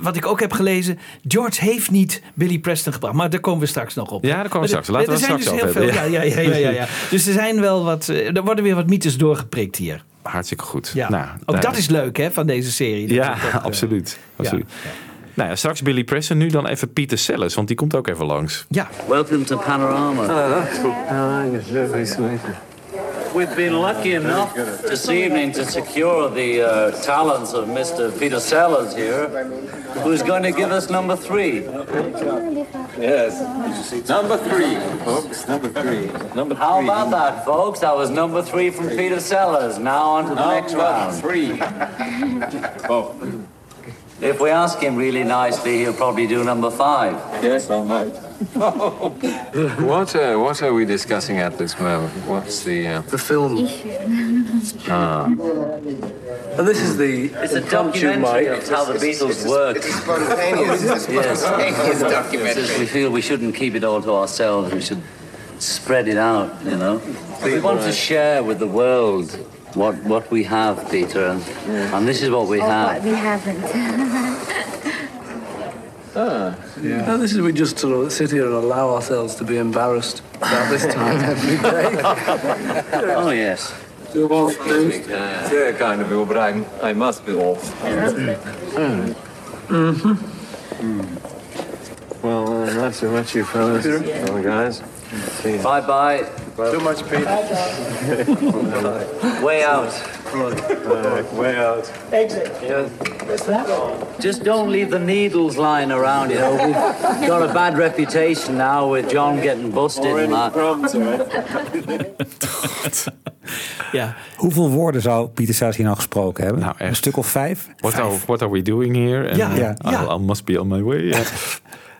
wat ik ook heb gelezen... George heeft niet Billy Preston gebracht. Maar daar komen we straks nog op. Ja, daar komen we straks. Laten we er zijn straks dus over heel veel. Ja, ja, ja, ja, ja, ja. Dus er zijn wel wat... eh, Er worden weer wat mythes doorgeprikt hier. Hartstikke goed. Ja. Nou, ook daar- dat is leuk hè, van deze serie. Dat Ja, eh, absoluut. absoluut. ja. Nou ja, straks Billy Preston, nu dan even Peter Sellers, want die komt ook even langs. Ja. Welcome to Panorama. We've been lucky enough this evening to secure the uh, talents of Mr. Peter Sellers here, who's going to give us number three. Yes. Number three, folks. Number three. Number How about that, folks? That was number three from Peter Sellers. Now on to the next round. three. oh, If we ask him really nicely, he'll probably do number five. yes, I might. what, uh, what are we discussing at this moment? What's the... Uh... The film. Ah. And this is the It's a impromptu documentary mic. of how the Beatles worked. Spontaneous. Yes. Spontaneous documentary. Just we feel we shouldn't keep it all to ourselves. We should spread it out, you know. We want to share with the world what what we have, Peter, and, and this is what we Or have. what we haven't. And this is we just sort of sit here and allow ourselves to be embarrassed about this time every day. Oh yes. Yeah, kind of you, but I'm, I must be off. Mm-hmm. Well, uh, not so much you fellas. Well, guys. See Too much Peter. Way out. way out. Just don't leave the needles lying around, you know. We've got a bad reputation now with John getting busted and that. Ja. Hoeveel woorden zou Pieter Sellers hier nou gesproken hebben? Nou. Een stuk of vijf? What are, what are we doing here? Ja, ja, ja. I, I must be on my way. Ja.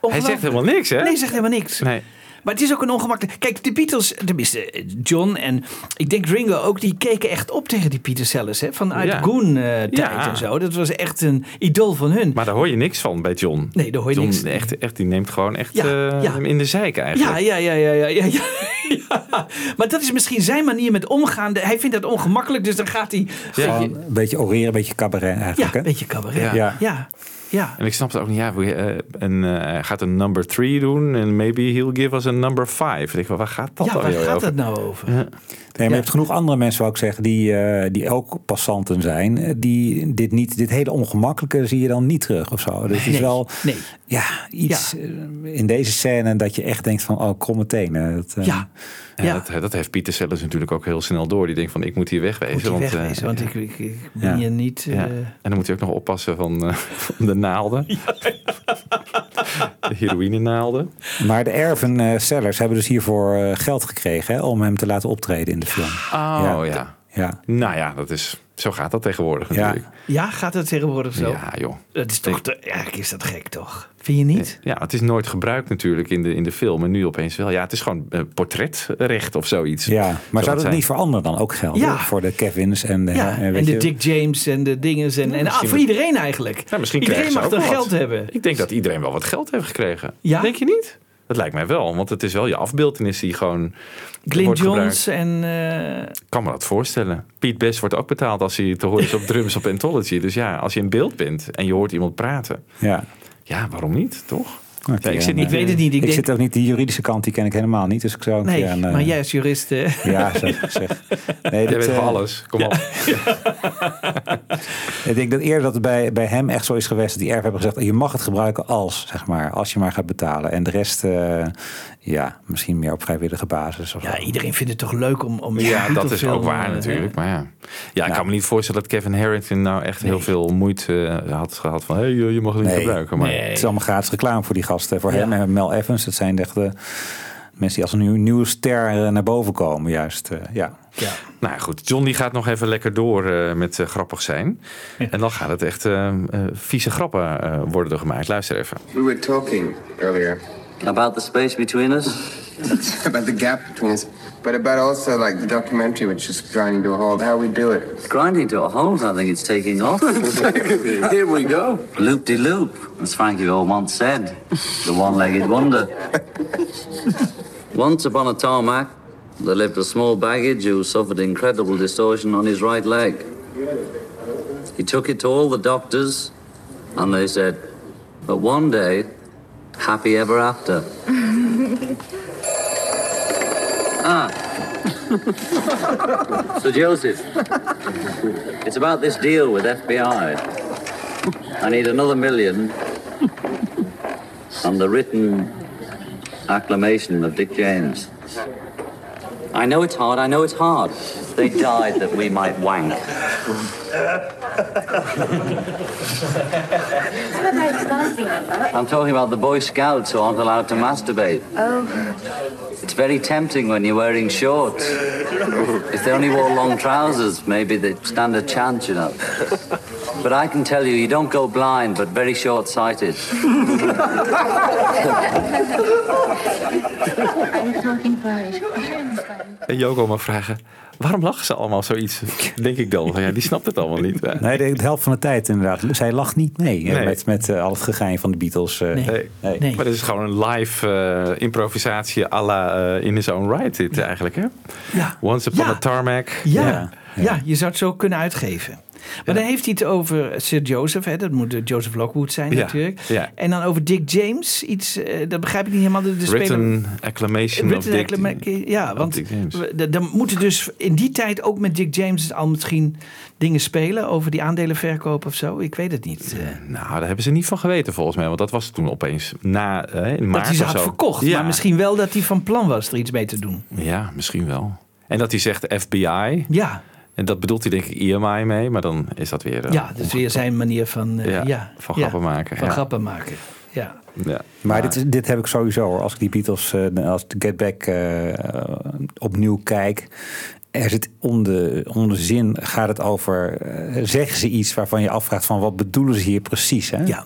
Hij zegt helemaal niks, hè? Nee, hij zegt helemaal niks. Nee. Maar het is ook een ongemakkelijk. Kijk, de Beatles, tenminste eh, John en ik denk Ringo ook, die keken echt op tegen die Peter Sellers. Hè? Vanuit Ja. Goon-tijd Ja. en zo. Dat was echt een idool van hun. Maar daar hoor je niks van bij John. Nee, daar hoor je John, niks. Echt, echt, die neemt gewoon echt Ja, eh, ja. hem in de zeik eigenlijk. Ja, ja, ja, ja, ja, ja, ja. Ja. Maar dat is misschien zijn manier met omgaan. Hij vindt dat ongemakkelijk, dus dan gaat hij. Gewoon een beetje oreren, een beetje cabaret eigenlijk. Ja, een beetje cabaret. Ja. Ja. Ja. ja. En ik snap het ook niet. Ja, we, eh, en, eh, hij gaat een number three doen. En maybe he'll give us a number five. Ik denk, wel, waar gaat dat Ja, waar gaat over? het nou over? Nee, maar je hebt genoeg andere mensen, wou ik zeggen, die, eh, die ook passanten zijn. eh, Die dit niet, dit hele ongemakkelijke zie je dan niet terug of zo. Dus het is Nee, wel nee. ja, iets eh, in deze scène dat je echt denkt van, oh, kromme tenen. Dat, Ja. Ja, Ja. Dat, dat heeft Pieter Sellers natuurlijk ook heel snel door. Die denkt van, ik moet hier wegwezen. Moet je want, eh, wegwezen, want ik, ik, ik ben Ja. hier niet... ja. En dan moet hij ook nog oppassen van, eh, van de naalden. De heroïnenaalden. Maar de erven eh, Sellers hebben dus hiervoor geld gekregen hè, om hem te laten optreden in de film. Oh ja. Ja. Nou ja, dat is, zo gaat dat tegenwoordig Ja. natuurlijk. Ja, gaat het tegenwoordig zo? Ja, joh. Dat is toch te, eigenlijk is dat gek, toch? Vind je niet? Ja, het is nooit gebruikt natuurlijk in de, in de film. En nu opeens wel. Ja, het is gewoon eh, portretrecht of zoiets. Ja, maar Zou zou het dat zijn. niet voor anderen dan ook gelden? Ja. Voor de Kevins en de, Ja, eh, en weet de je- Dick James en de dinges. En, en ah, voor dat- iedereen eigenlijk. Ja, misschien iedereen mag dan geld wat. hebben. Ik denk dat iedereen wel wat geld heeft gekregen. Ja? Denk je niet? Dat lijkt mij wel, want het is wel je afbeeldenis die gewoon Glyn Johns en... eh, Ik kan me dat voorstellen. Piet Best wordt ook betaald als hij te horen is op drums op Anthology. Dus ja, als je in beeld bent en je hoort iemand praten. Ja. Ja, waarom niet, toch? Ik zit niet- ik weet het niet. Ik Ik, denk, zit ook niet, die juridische kant, die ken ik helemaal niet. Dus ik zou een nee, keer aan, eh, maar jij als jurist... eh, Ja, zeg. zeg. Nee, Jij weet eh, van alles. Kom op. Ik denk dat eerder dat het bij, bij hem echt zo is geweest dat die erf hebben gezegd: je mag het gebruiken als, zeg maar, als je maar gaat betalen. En de rest, eh, ja, misschien meer op vrijwillige basis. Of ja, zo. iedereen vindt het toch leuk om... om Ja, dat is ook waar eh, natuurlijk. Maar ja, ja ik Nou. kan me niet voorstellen dat Kevin Harrington nou echt heel veel moeite eh, had gehad van... hé, hey, je mag het niet Nee. gebruiken. Maar Het is allemaal gratis reclame voor die gasten. Voor Ja. hem en Mel Evans. Dat zijn echt de mensen die als een nieuw, nieuwe ster eh, naar boven komen. Juist, eh, ja. Ja. Nou ja, goed, John die gaat nog even lekker door eh, met eh, grappig zijn. En dan gaat het echt eh, eh, vieze grappen eh, worden er gemaakt. Luister even. We were talking earlier About the space between us? about the gap between us, but about also like the documentary, which is grinding to a halt. How we do it. Grinding to a halt, I think it's taking off. Here we go. Loop de loop, as Frankie Old once said. The one legged wonder. Once upon a tarmac, there lived a small baggage who suffered incredible distortion on his right leg. He took it to all the doctors, and they said, But one day, happy ever after. ah. so, Joseph, it's about this deal with FBI. I need another million on the written acclamation of Dick James. I know it's hard, I know it's hard. They died that we might wank. I'm talking about the Boy Scouts who aren't allowed to masturbate. Oh. It's very tempting when you're wearing shorts. If they only wore long trousers, maybe they'd stand a chance, you know. But I can tell you, you don't go blind, but very short sighted. En Joko mag vragen, waarom lachen ze allemaal zoiets? Denk ik dan. Ja, die snapt het allemaal niet. Nee, de, helft van de tijd inderdaad. Zij lacht niet mee Nee. met, met eh, al het gegein van de Beatles. eh. Nee. Nee. Nee. Nee. Maar dit is gewoon een live eh, improvisatie à la In His Own Right dit eigenlijk, hè? Ja. Once Upon Ja. a Tarmac. Ja, Ja. ja. je zou het zo kunnen uitgeven. Maar dan heeft hij het over Sir Joseph, hè? dat moet eh, Joseph Lockwood zijn natuurlijk. ja. En dan over Dick James, iets, eh, dat begrijp ik niet helemaal. De, de speler- Written acclamation of Written Dick, acclama- ja, of want Dick James. dan moeten dus in die tijd ook met Dick James al misschien dingen spelen over die aandelenverkoop of zo. Ik weet het niet. eh. Nou, daar hebben ze niet van geweten volgens mij. Want dat was toen opeens na eh, in maart dat hij ze of had verkocht, Ja. maar misschien wel dat hij van plan was er iets mee te doen. Ja, misschien wel. En dat hij zegt FBI. Ja, En dat bedoelt hij denk ik IMI mee. Maar dan is dat weer... eh, ja dat is weer zijn manier van, eh, Ja, ja, van ja, grappen maken, Van ja. grappen maken, ja. Ja. Maar dit, dit heb ik sowieso hoor. Als ik die Beatles, eh, als de Get Back eh, opnieuw kijk. Er zit om de, om de zin gaat het over. eh, zeggen ze iets waarvan je afvraagt van wat bedoelen ze hier precies? Hè? Ja.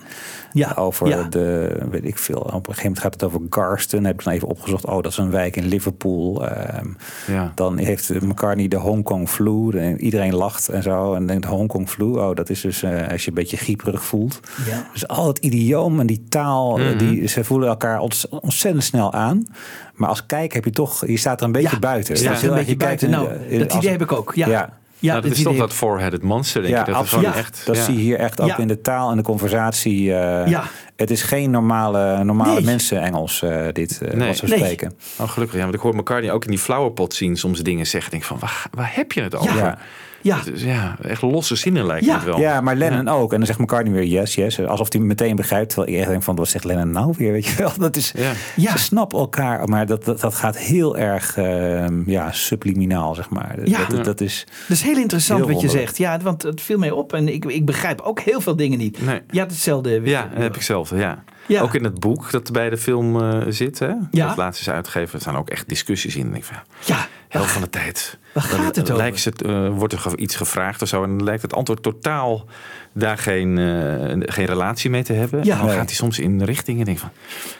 Ja, Over ja. de, weet ik veel. Op een gegeven moment gaat het over Garston. Heb ik dan even opgezocht. Oh, dat is een wijk in Liverpool. Ehm, Ja. Dan heeft McCartney de Hongkong flu. En Iedereen lacht en zo. En denkt Hongkong flu. Oh, dat is dus eh, als je een beetje grieperig voelt. Ja. Dus al het idioom en die taal, eh, Mhm. die, ze voelen elkaar ont- ontzettend snel aan. Maar als kijk heb je toch, je staat er een beetje Ja, buiten. je staat er een beetje buiten. Nou, dat idee heb ik ook. Ja. Ja. Ja, Nou, dat is toch dat four-headed monster, denk Ja, ik. Dat is absoluut. gewoon echt... Dat ja. zie je hier echt ook Ja. in de taal en de conversatie. eh, Ja. Het is geen normale, normale Nee. mensen Engels, eh, dit, eh, Nee. wat ze Nee. spreken. Oh, gelukkig. Ja, want ik hoor McCartney ook in die flowerpot zien soms dingen zeggen. Ik denk van, waar, waar heb je het over? Ja. Ja. Dus ja, echt losse zinnen lijkt Ja. het wel. Ja, maar Lennon ook. En dan zegt McCartney weer yes, yes. Alsof hij meteen begrijpt. Terwijl je echt denkt van, wat zegt Lennon nou weer? Weet je wel? Dat is, Ja. Ja. Ze snappen elkaar, maar dat, dat, dat gaat heel erg ehm, ja, subliminaal, zeg maar. Ja. Dat, dat, dat is... Dat is heel interessant Heel wat je zegt. Ja, want het viel mij op en ik, ik begrijp ook heel veel dingen niet. Nee. Ja, hetzelfde. Ja, dat heb ik zelf. Ja. Ja. Ook in het boek dat bij de film eh, zit. Hè? Ja. Dat laatst is uitgegeven. Er staan ook echt discussies in. Ik denk van, ja, helft van de tijd. waar dan gaat het over? lijkt het, eh, wordt er iets gevraagd of zo. En dan lijkt het antwoord totaal daar geen, eh, geen relatie mee te hebben. Ja. en dan gaat hij soms in richtingen. Denk ik van,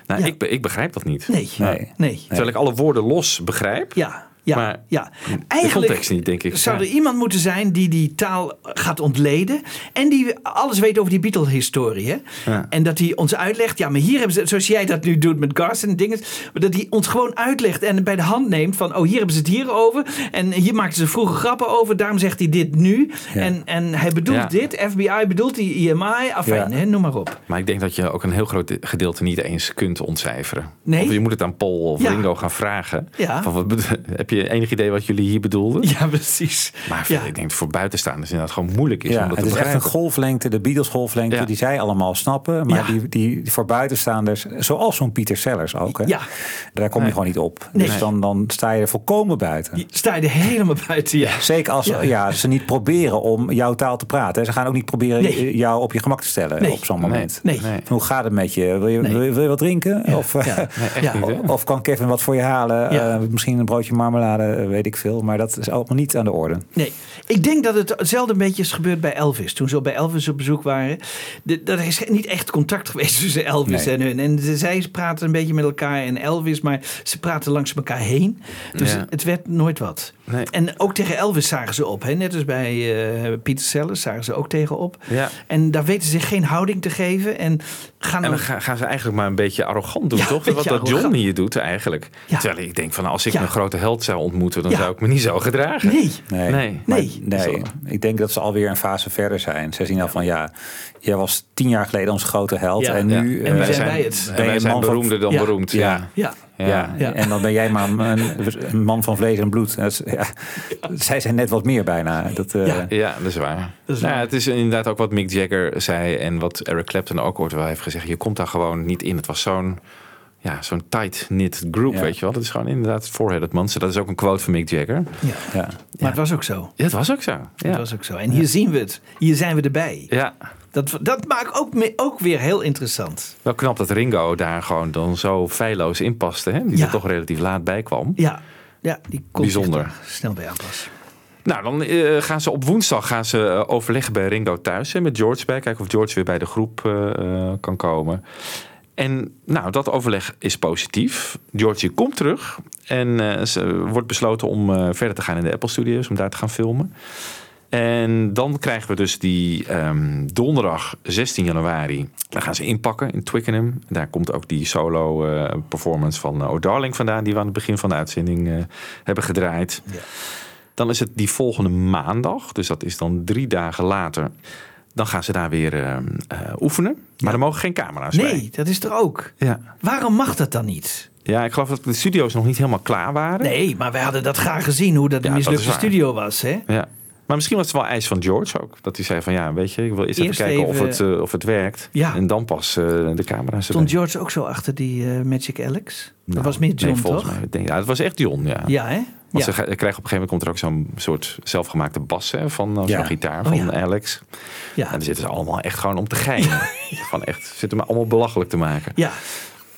nou, Ja. ik, ik begrijp dat niet. Nee, Nee. nee. Terwijl ik alle woorden los begrijp. Ja, ja, Maar ja. de context niet, denk ik. Zou Ja. er iemand moeten zijn die die taal gaat ontleden. En die alles weet over die Beatle-historie. Ja. En dat hij ons uitlegt. Ja, maar hier hebben ze, zoals jij dat nu doet met Garson en dingen. Dat hij ons gewoon uitlegt en bij de hand neemt. Van, oh, hier hebben ze het hier over. En hier maakten ze vroeger grappen over. Daarom zegt hij dit nu. Ja. En, en hij bedoelt dit. FBI bedoelt die IMI. Afijn, hè, noem maar op. Maar ik denk dat je ook een heel groot gedeelte niet eens kunt ontcijferen. Nee? Of je moet het aan Paul of. Ringo gaan vragen. Ja. Van wat heb je enig idee wat jullie hier bedoelden? Ja, precies. Maar Ja. ik denk dat voor buitenstaanders inderdaad gewoon moeilijk is Ja, om dat het te is echt een golflengte, de Beatles golflengte, Ja. die zij allemaal snappen. Maar Ja. die, die voor buitenstaanders, zoals zo'n Pieter Sellers ook, hè, Ja. daar kom je Nee. gewoon niet op. Nee. Dus dan, dan sta je er volkomen buiten. Je- Sta je er helemaal buiten, ja. Zeker als Ja. ja. ze niet proberen om jouw taal te praten. Ze gaan ook niet proberen Nee. jou op je gemak te stellen Nee. op zo'n moment. Nee. Nee. Hoe gaat het met je? Wil je, Nee. wil je, wil je wat drinken? Of, Ja. Nee, echt Ja. niet, hè? of kan Kevin wat voor je halen? Ja. Eh, misschien een broodje marmelade, eh, weet ik veel. Maar dat is allemaal niet aan de orde. Nee, ik denk dat het hetzelfde beetje is gebeurd bij Elvis. Toen ze bij Elvis op bezoek waren. De, dat is niet echt contact geweest tussen Elvis Nee. en hun. En zij praten een beetje met elkaar en Elvis, maar ze praten langs elkaar heen. Dus Ja. het werd nooit wat. Nee. En ook tegen Elvis zagen ze op. Hè? Net als bij eh Pieter Sellers zagen ze ook tegen op. Ja. En daar weten ze zich geen houding te geven. En gaan En dan, dan ga- gaan ze eigenlijk maar een beetje arrogant doen, Ja, toch? Wat dat John arrogant. hier doet eigenlijk. Ja. Terwijl ik denk van als ik Ja. een grote held zou ontmoeten, dan Ja. zou ik me niet zo gedragen. nee, Nee. Nee. Maar- Nee. nee. Ik denk dat ze alweer een fase verder zijn. Ze zien al van ja, jij was tien jaar geleden onze grote held. Ja. En Ja. nu En we eh, zijn bij het. En Ben wij een zijn man van- beroemder dan Ja. beroemd. Ja. Ja. ja. Ja. Ja. en dan ben jij maar een, een man van vlees en bloed. Dat is- ja. Zij zijn net wat meer bijna. Dat, eh, Ja. Ja, dat is waar. Dat is nou, waar. Het is inderdaad ook wat Mick Jagger zei en wat Eric Clapton ook ooit wel heeft gezegd. Je komt daar gewoon niet in. Het was zo'n ja, zo'n tight-knit group, Ja. weet je wel. Dat is gewoon inderdaad four-headed monster. Dat is ook een quote van Mick Jagger. Ja. ja. Maar het was ook zo. Ja, het was ook zo. Ja. Het was ook zo. En hier zien we het. Hier zijn we erbij. ja. Dat, dat maakt ook, me- ook weer heel interessant. Wel knap dat Ringo daar gewoon dan zo feilloos in paste. Hè? Die Ja. er toch relatief laat bij kwam. Ja, ja die kon Bijzonder. daar snel bij aanpassen. Nou, dan eh, gaan ze op woensdag gaan ze eh, overleggen bij Ringo thuis. Hè, met George bij. Kijken of George weer bij de groep eh, kan komen. En nou, dat overleg is positief. George komt terug. En eh, ze wordt besloten om eh, verder te gaan in de Apple Studios. Om daar te gaan filmen. En dan krijgen we dus die ehm, donderdag 16 januari. Dan gaan ze inpakken in Twickenham. Daar komt ook die solo eh, performance van O'Darling vandaan. Die we aan het begin van de uitzending hebben gedraaid. Dan is het die volgende maandag, dus dat is dan drie dagen later. Dan gaan ze daar weer eh, eh, oefenen. Maar er mogen geen camera's bij. Nee, dat is er ook. Ja. Waarom mag dat dan niet? ja, ik geloof dat de studio's nog niet helemaal klaar waren. Nee, maar wij hadden dat graag gezien, hoe dat Ja, dat mislukte studio was. Hè? Ja. Maar misschien was het wel eis van George ook. Dat hij zei van ja, weet je, ik wil eerst, Eerst even kijken of, het, eh, of het werkt. Ja. En dan pas eh, de camera's Stond erbij. George ook zo achter die Magic Alex? dat Nou, was meer John, nee, volgens toch? Mij, denk, ja, het was echt John, ja. Ja, hè? Want Ja. ze krijgen op een gegeven moment komt er ook zo'n soort zelfgemaakte bas hè, van eh, zo'n Ja. gitaar Oh, van ja. Alex. Ja. En dan zitten ze allemaal echt gewoon om te geinen. Van echt, zitten me allemaal belachelijk te maken. Ja.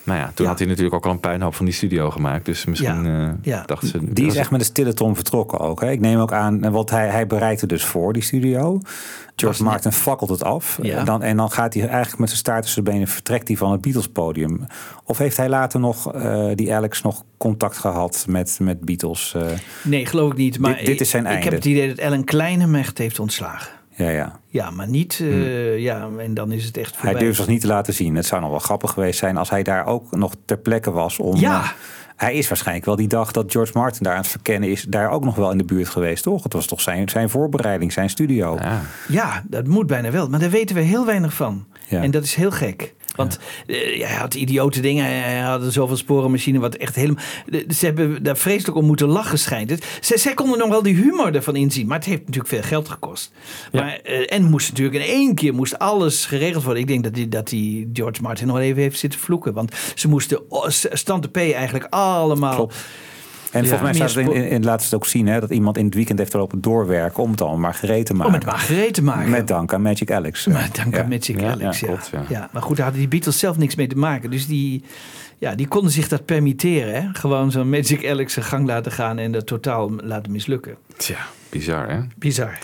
Nou ja, toen had hij natuurlijk ook al een puinhoop van die studio gemaakt. Dus misschien eh Ja. dachten ze... Die is echt met een stille vertrokken ook. Hè? Ik neem ook aan, want hij, hij bereikte dus voor die studio. George Martin fakkelt het af. Ja. En, dan, en dan gaat hij eigenlijk met zijn staart tussen de benen... vertrekt hij van het Beatles podium. Of heeft hij later nog, eh, die Alex, nog contact gehad met, met Beatles? eh? Nee, geloof ik niet. Maar Dit- dit is zijn ik, einde. Ik heb het idee dat Ellen Klein hem echt heeft ontslagen. Ja, ja. Ja, maar niet... eh, Ja, en dan is het echt Hij voorbij. durft zich niet te laten zien. Het zou nog wel grappig geweest zijn als hij daar ook nog ter plekke was. Om, Ja. eh, hij is waarschijnlijk wel die dag dat George Martin daar aan het verkennen is... daar ook nog wel in de buurt geweest, toch? Het was toch zijn, zijn voorbereiding, zijn studio. Ja, dat moet bijna wel. Maar daar weten we heel weinig van. Ja. En dat is heel gek. Want eh, ja, hij had idiote dingen. Hij had zoveel sporenmachine. Wat echt helemaal. Ze hebben daar vreselijk om moeten lachen, schijnt het. Zij, zij konden nog wel die humor ervan inzien. Maar het heeft natuurlijk veel geld gekost. Maar, eh, en moest natuurlijk in één keer moest alles geregeld worden. Ik denk dat die, dat die George Martin nog even heeft zitten vloeken. Want ze moesten stand de P eigenlijk allemaal. En Ja. volgens mij staat het in, in, het ook zien hè, dat iemand in het weekend heeft lopen doorwerken om het allemaal maar gereed te maken. Om het maar gereed te maken. Met dank aan Magic Alex. Maar dank Ja. aan Magic Ja, Alex, ja. klopt, ja. ja. Maar goed, daar hadden die Beatles zelf niks mee te maken. Dus die, ja, die konden zich dat permitteren. Hè? Gewoon zo'n Magic Alex zijn gang laten gaan en dat totaal laten mislukken. Tja, bizar hè? Bizar.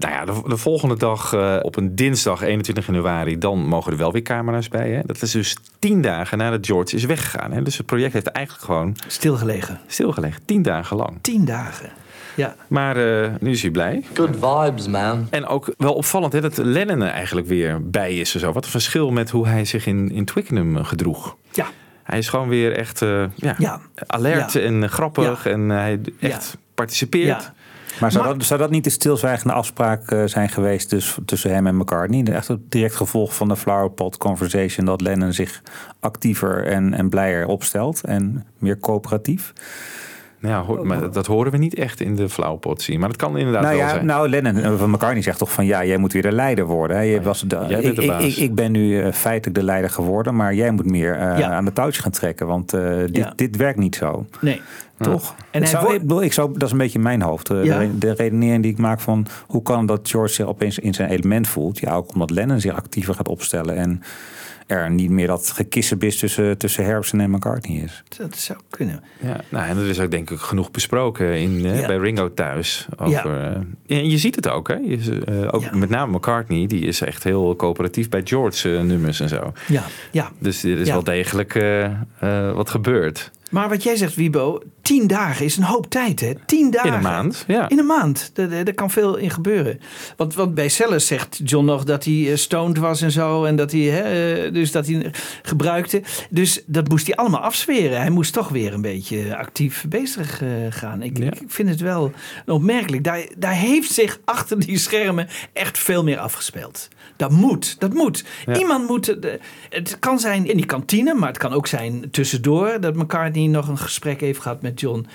Nou ja, de, de volgende dag, eh, op een dinsdag 21 januari, dan mogen er wel weer camera's bij. Hè? Dat is dus tien dagen nadat George is weggegaan. Hè? Dus het project heeft eigenlijk gewoon... Stilgelegen. Stilgelegen, tien dagen lang. Tien dagen. Ja. Maar eh, nu is hij blij. Good vibes, man. En ook wel opvallend hè, dat Lennon er eigenlijk weer bij is. En zo. Wat een verschil met hoe hij zich in, in Twickenham eh, gedroeg. Ja. Hij is gewoon weer echt eh, ja, Ja. alert Ja. en grappig. En hij echt participeert. Maar zou, Dat, zou dat niet de stilzwijgende afspraak eh, zijn geweest dus, tussen hem en McCartney? Echt het direct gevolg van de Flowerpot Conversation... dat Lennon zich actiever en, en blijer opstelt en meer coöperatief? Ja, hoor- maar dat horen we niet echt in de flauwpot zien. Maar dat kan inderdaad Nou wel ja, zijn. nou Lennon eh, van McCartney zegt toch van ja, jij moet weer de leider worden. Hè? Je was de, jij bent ik, de ik, baas. ik, ik ben nu eh, feitelijk de leider geworden, maar jij moet meer eh, Ja. aan de touwtjes gaan trekken, want eh, dit, Ja. dit werkt niet zo. Nee. Toch? En zou, wordt- ik, bedoel, ik zou, dat is een beetje in mijn hoofd. eh, Ja. De, de redenering die ik maak van hoe kan dat George zich opeens in zijn element voelt? Ja, ook omdat Lennon zich actiever gaat opstellen en er niet meer dat gekissenbis tussen, tussen Harrison en McCartney is. Dat zou kunnen. Ja, nou, en er is ook denk ik genoeg besproken in, eh, Ja. bij Ringo thuis. Over, eh, en je ziet het ook, hè? Je, eh, ook Ja. met name McCartney, die is echt heel coöperatief bij George eh, nummers en zo. Ja, ja. Dus er is Ja. wel degelijk eh, eh, wat gebeurd. Maar wat jij zegt, Wiebo, tien dagen is een hoop tijd, hè? Tien dagen. In een maand, ja. In een maand. Daar kan veel in gebeuren. Want, want bij Sellers zegt John nog dat hij eh, stoned was en zo. En dat hij, hè, eh, dus dat hij gebruikte. Dus dat moest hij allemaal afzweren. Hij moest toch weer een beetje actief bezig eh, gaan. Ik, ik vind het wel opmerkelijk. Daar, daar heeft zich achter die schermen echt veel meer afgespeeld. Dat moet, dat moet. Iemand moet, het kan zijn in die kantine, maar het kan ook zijn tussendoor dat McCartney nog een gesprek heeft gehad met John.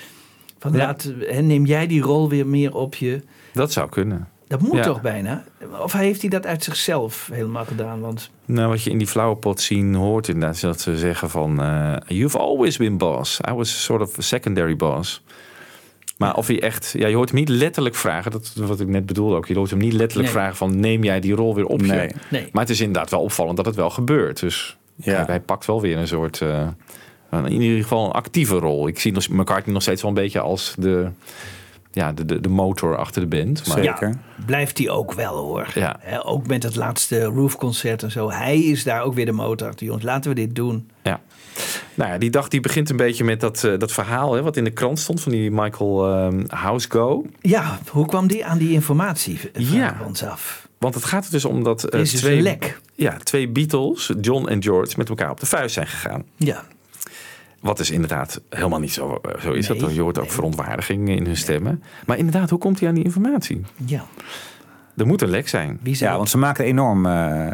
Van Ja. laat, neem jij die rol weer meer op je. Dat zou kunnen. Dat moet Ja. toch bijna? Of heeft hij dat uit zichzelf helemaal gedaan? Want Nou, wat je in die flauwepot zien hoort inderdaad, is dat ze zeggen van... eh, You've always been boss. I was sort of a secondary boss. Maar of hij echt... Ja, je hoort hem niet letterlijk vragen. Dat is wat ik net bedoelde ook. Je hoort hem niet letterlijk Nee. vragen van... Neem jij die rol weer op je? Nee. Nee. Maar het is inderdaad wel opvallend dat het wel gebeurt. Dus Ja. hij, hij pakt wel weer een soort... eh, in ieder geval een actieve rol. Ik zie McCartney nog steeds wel een beetje als de... Ja, de, de, de motor achter de band. Maar Zeker. ja, blijft hij ook wel hoor. Ja. Ook met het laatste Roof-concert en zo. Hij is daar ook weer de motor achter. Jongens, laten we dit doen. Ja. Nou ja, die dag die begint een beetje met dat, eh, dat verhaal hè, wat in de krant stond van die Michael ehm Housego. Ja, hoe kwam die aan die informatie? Vragen Ja. we ons af. Want het gaat er dus om dat eh, dus twee, lek. Ja, twee Beatles, John en George, met elkaar op de vuist zijn gegaan. Ja. Wat is inderdaad helemaal niet zo, eh, zo is. Nee, dat, je hoort ook verontwaardiging in hun stemmen. Maar inderdaad, hoe komt hij aan die informatie? Ja. Er moet een lek zijn. Ja, want ze maken enorm, eh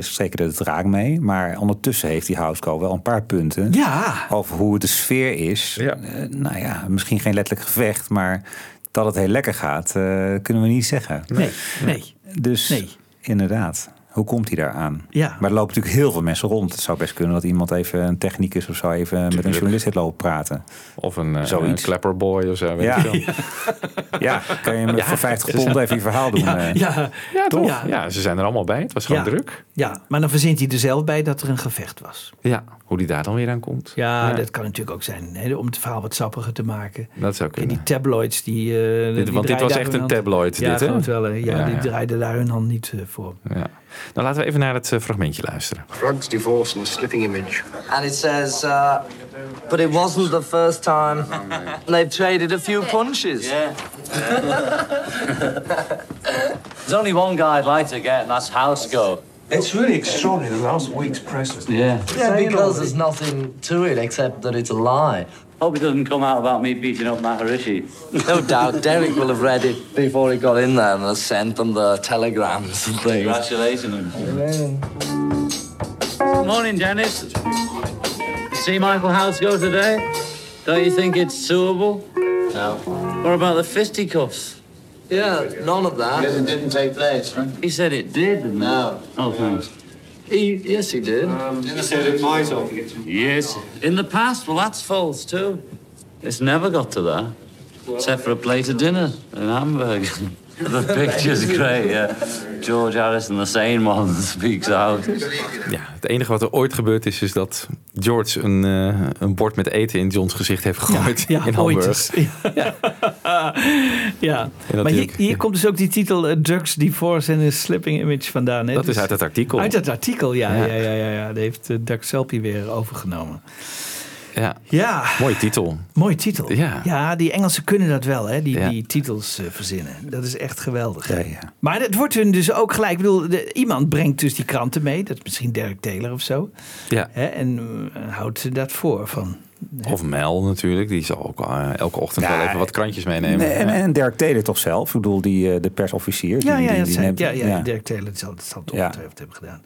steken er de draak mee. Maar ondertussen heeft die Housecall wel een paar punten. Ja. Over hoe de sfeer is. Eh, nou ja, misschien geen letterlijk gevecht, maar dat het heel lekker gaat, eh, kunnen we niet zeggen. Nee, nee. Dus inderdaad. Hoe komt hij daar aan? Ja. Maar er lopen natuurlijk heel veel mensen rond. Het zou best kunnen dat iemand even een technicus of zo even met een journalist heeft lopen praten. Of een, eh, Zoiets. een clapperboy of zo. Weet Ja. Ja, kan je hem Ja. voor 50 pond even je verhaal doen? Ja, eh? ja, Ja, toch? Ja. Ja. ze zijn er allemaal bij. Het was gewoon Ja. druk. Ja, maar dan verzint hij er zelf bij dat er een gevecht was. Ja, hoe die daar dan weer aan komt. Ja, Ja. dat kan natuurlijk ook zijn. Hè, om het verhaal wat sappiger te maken. Dat zou En kunnen. die tabloids, die... eh, die Dit- want dit was echt een tabloid, Ja, dit, hè? wel. Ja, Ja, die draaiden daar hun hand niet eh, voor. Ja. Nou, laten we even naar het eh, fragmentje luisteren. Drugs, divorce, and slipping image. And it says, uh, but it wasn't the first time they've traded a few punches. There's only one guy I'd like to get, and that's House Go. It's really extraordinary, the last week's press has Yeah. Yeah, because there's nothing to it except that it's a lie. Hope it doesn't come out about me beating up Maharishi. No doubt Derek will have read it before he got in there and has sent them the telegrams and things. Congratulations. Morning, Dennis. See Michael House go today? Don't you think it's suable? No. What about the fisticuffs? Yeah, none of that. it didn't take place, right? He said it did. didn't he? No. Oh, thanks. He, yes, he did. Um, didn't say it might have. Yes. In the past, well, that's false too. It's never got to that, except for a plate of dinner in Hamburg. the picture's great, yeah. George Harrison, the sane one, speaks out. Ja, het enige wat er ooit gebeurd is, is dat George een, eh, een bord met eten in Johns gezicht heeft gegooid Ja, in Hamburg. Ja. ja. Maar hier, hier komt dus ook die titel eh, Drugs, Divorce en a Slipping Image vandaan. Hè? Dat is Dus- uit het artikel. Uit het artikel, ja. Ja. ja. ja, ja, ja, Dat heeft eh, Doug Selpy weer overgenomen. Ja. Ja, Mooie titel. mooie titel. Ja. ja, die Engelsen kunnen dat wel, hè? Die, Ja. die titels eh, verzinnen. Dat is echt geweldig. Ja, ja. Maar het wordt hun dus ook gelijk. Ik bedoel, de- iemand brengt dus die kranten mee. Dat is misschien Derek Taylor of zo. Ja. Hè? En eh, houdt ze dat voor van. Of Mel natuurlijk, die zal ook eh, elke ochtend Ja, wel even wat krantjes meenemen. Nee, en, Dirk Taylor toch zelf? Ik bedoel, die, eh, de persofficier. Ja, die, ja, die, zijn, neemt- ja, ja, Dirk Taylor zal, dat zal het Ja. ongetwijfeld hebben gedaan.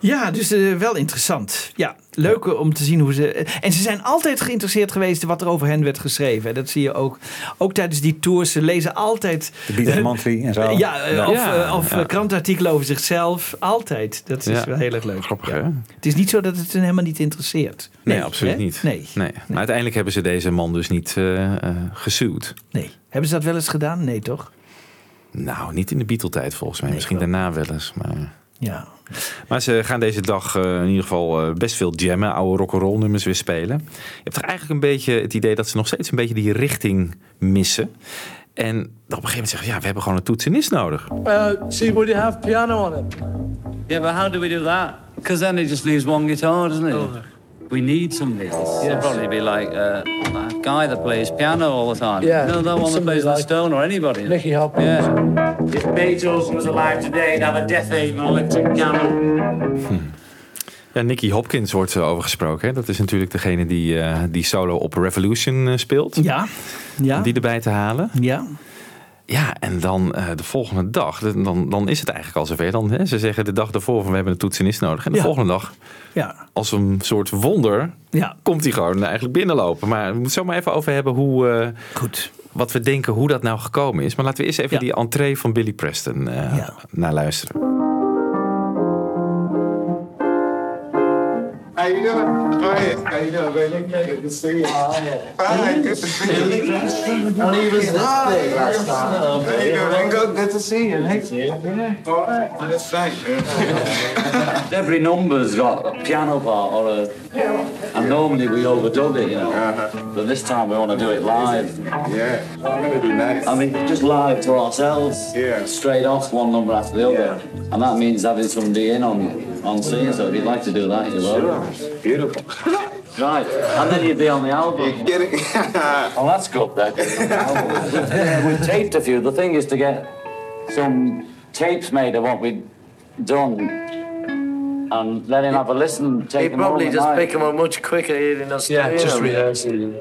Ja, dus eh, wel interessant. Ja, leuk om te zien hoe ze... En ze zijn altijd geïnteresseerd geweest wat er over hen werd geschreven. Dat zie je ook. Ook tijdens die tours. Ze lezen altijd... De Beatles Monthly en zo. Ja, eh, Ja. of, eh, of ja. eh, krantartikelen over zichzelf. Altijd. Dat is Ja. wel heel erg leuk. Grappig, Ja. hè? Het is niet zo dat het hen helemaal niet interesseert. Nee, absoluut hè? niet. Nee. Maar uiteindelijk hebben ze deze man dus niet eh eh, gesuwd. nee. Hebben ze dat wel eens gedaan? Nee, toch? Nou, niet in de Beatle-tijd volgens mij. Nee, Misschien daarna wel eens. Maar... Ja. maar ze gaan deze dag eh, in ieder geval eh, best veel jammen, oude rock'n'roll nummers weer spelen. Je hebt toch eigenlijk een beetje het idee dat ze nog steeds een beetje die richting missen. En op een gegeven moment zeggen ze, ja, we hebben gewoon een toetsenist nodig. Uh, see, would you have piano on it? Yeah, but how do we do that? Because then it just leaves one guitar, doesn't it? We need somebody else. It'll probably be like uh, that guy that plays piano all the time. Yeah, No, that one that plays the like Stone or anybody. Nicky Hopkins. Yeah. If Beethoven was alive today, he'd have a Death and electric piano. Ja, Nicky Hopkins wordt eh, over gesproken. Hè? Dat is natuurlijk degene die, eh, die solo op Revolution eh, speelt. Ja. Ja. Om die erbij te halen. Ja. Ja, en dan eh, de volgende dag, dan, dan is het eigenlijk al zover. Dan, hè, ze zeggen de dag ervoor van we hebben een toetsenist nodig. En de Ja. volgende dag, Ja. als een soort wonder, Ja. komt hij gewoon eigenlijk binnenlopen. Maar we moeten het zo maar even over hebben hoe, eh, Goed. wat we denken hoe dat nou gekomen is. Maar laten we eerst even die entree van Billy Preston Ja. naar luisteren. You doing? How you doing, baby? Good to see you. Hi, good to see you. And he was this big last time. How you doing, Ringo? Good to see you. Thanks. Yeah. All right. Right. Every number's got a piano part or a. And normally we overdub it, you know. Uh-huh. But this time we want to do it live. Yeah. Oh, I'm gonna be nice. I mean, just live to ourselves. Yeah. Straight off one number after the other. And that means having somebody in on on scene. So if you'd like to do that, you will. Beautiful. Right. And then you'd be on the album. You're getting. Well, that's good then. We've taped a few. The thing is to get some tapes made of what we'd done and let him have a listen. Take He'd probably just night. pick him up much quicker here in Australia. Yeah, just rehearsing.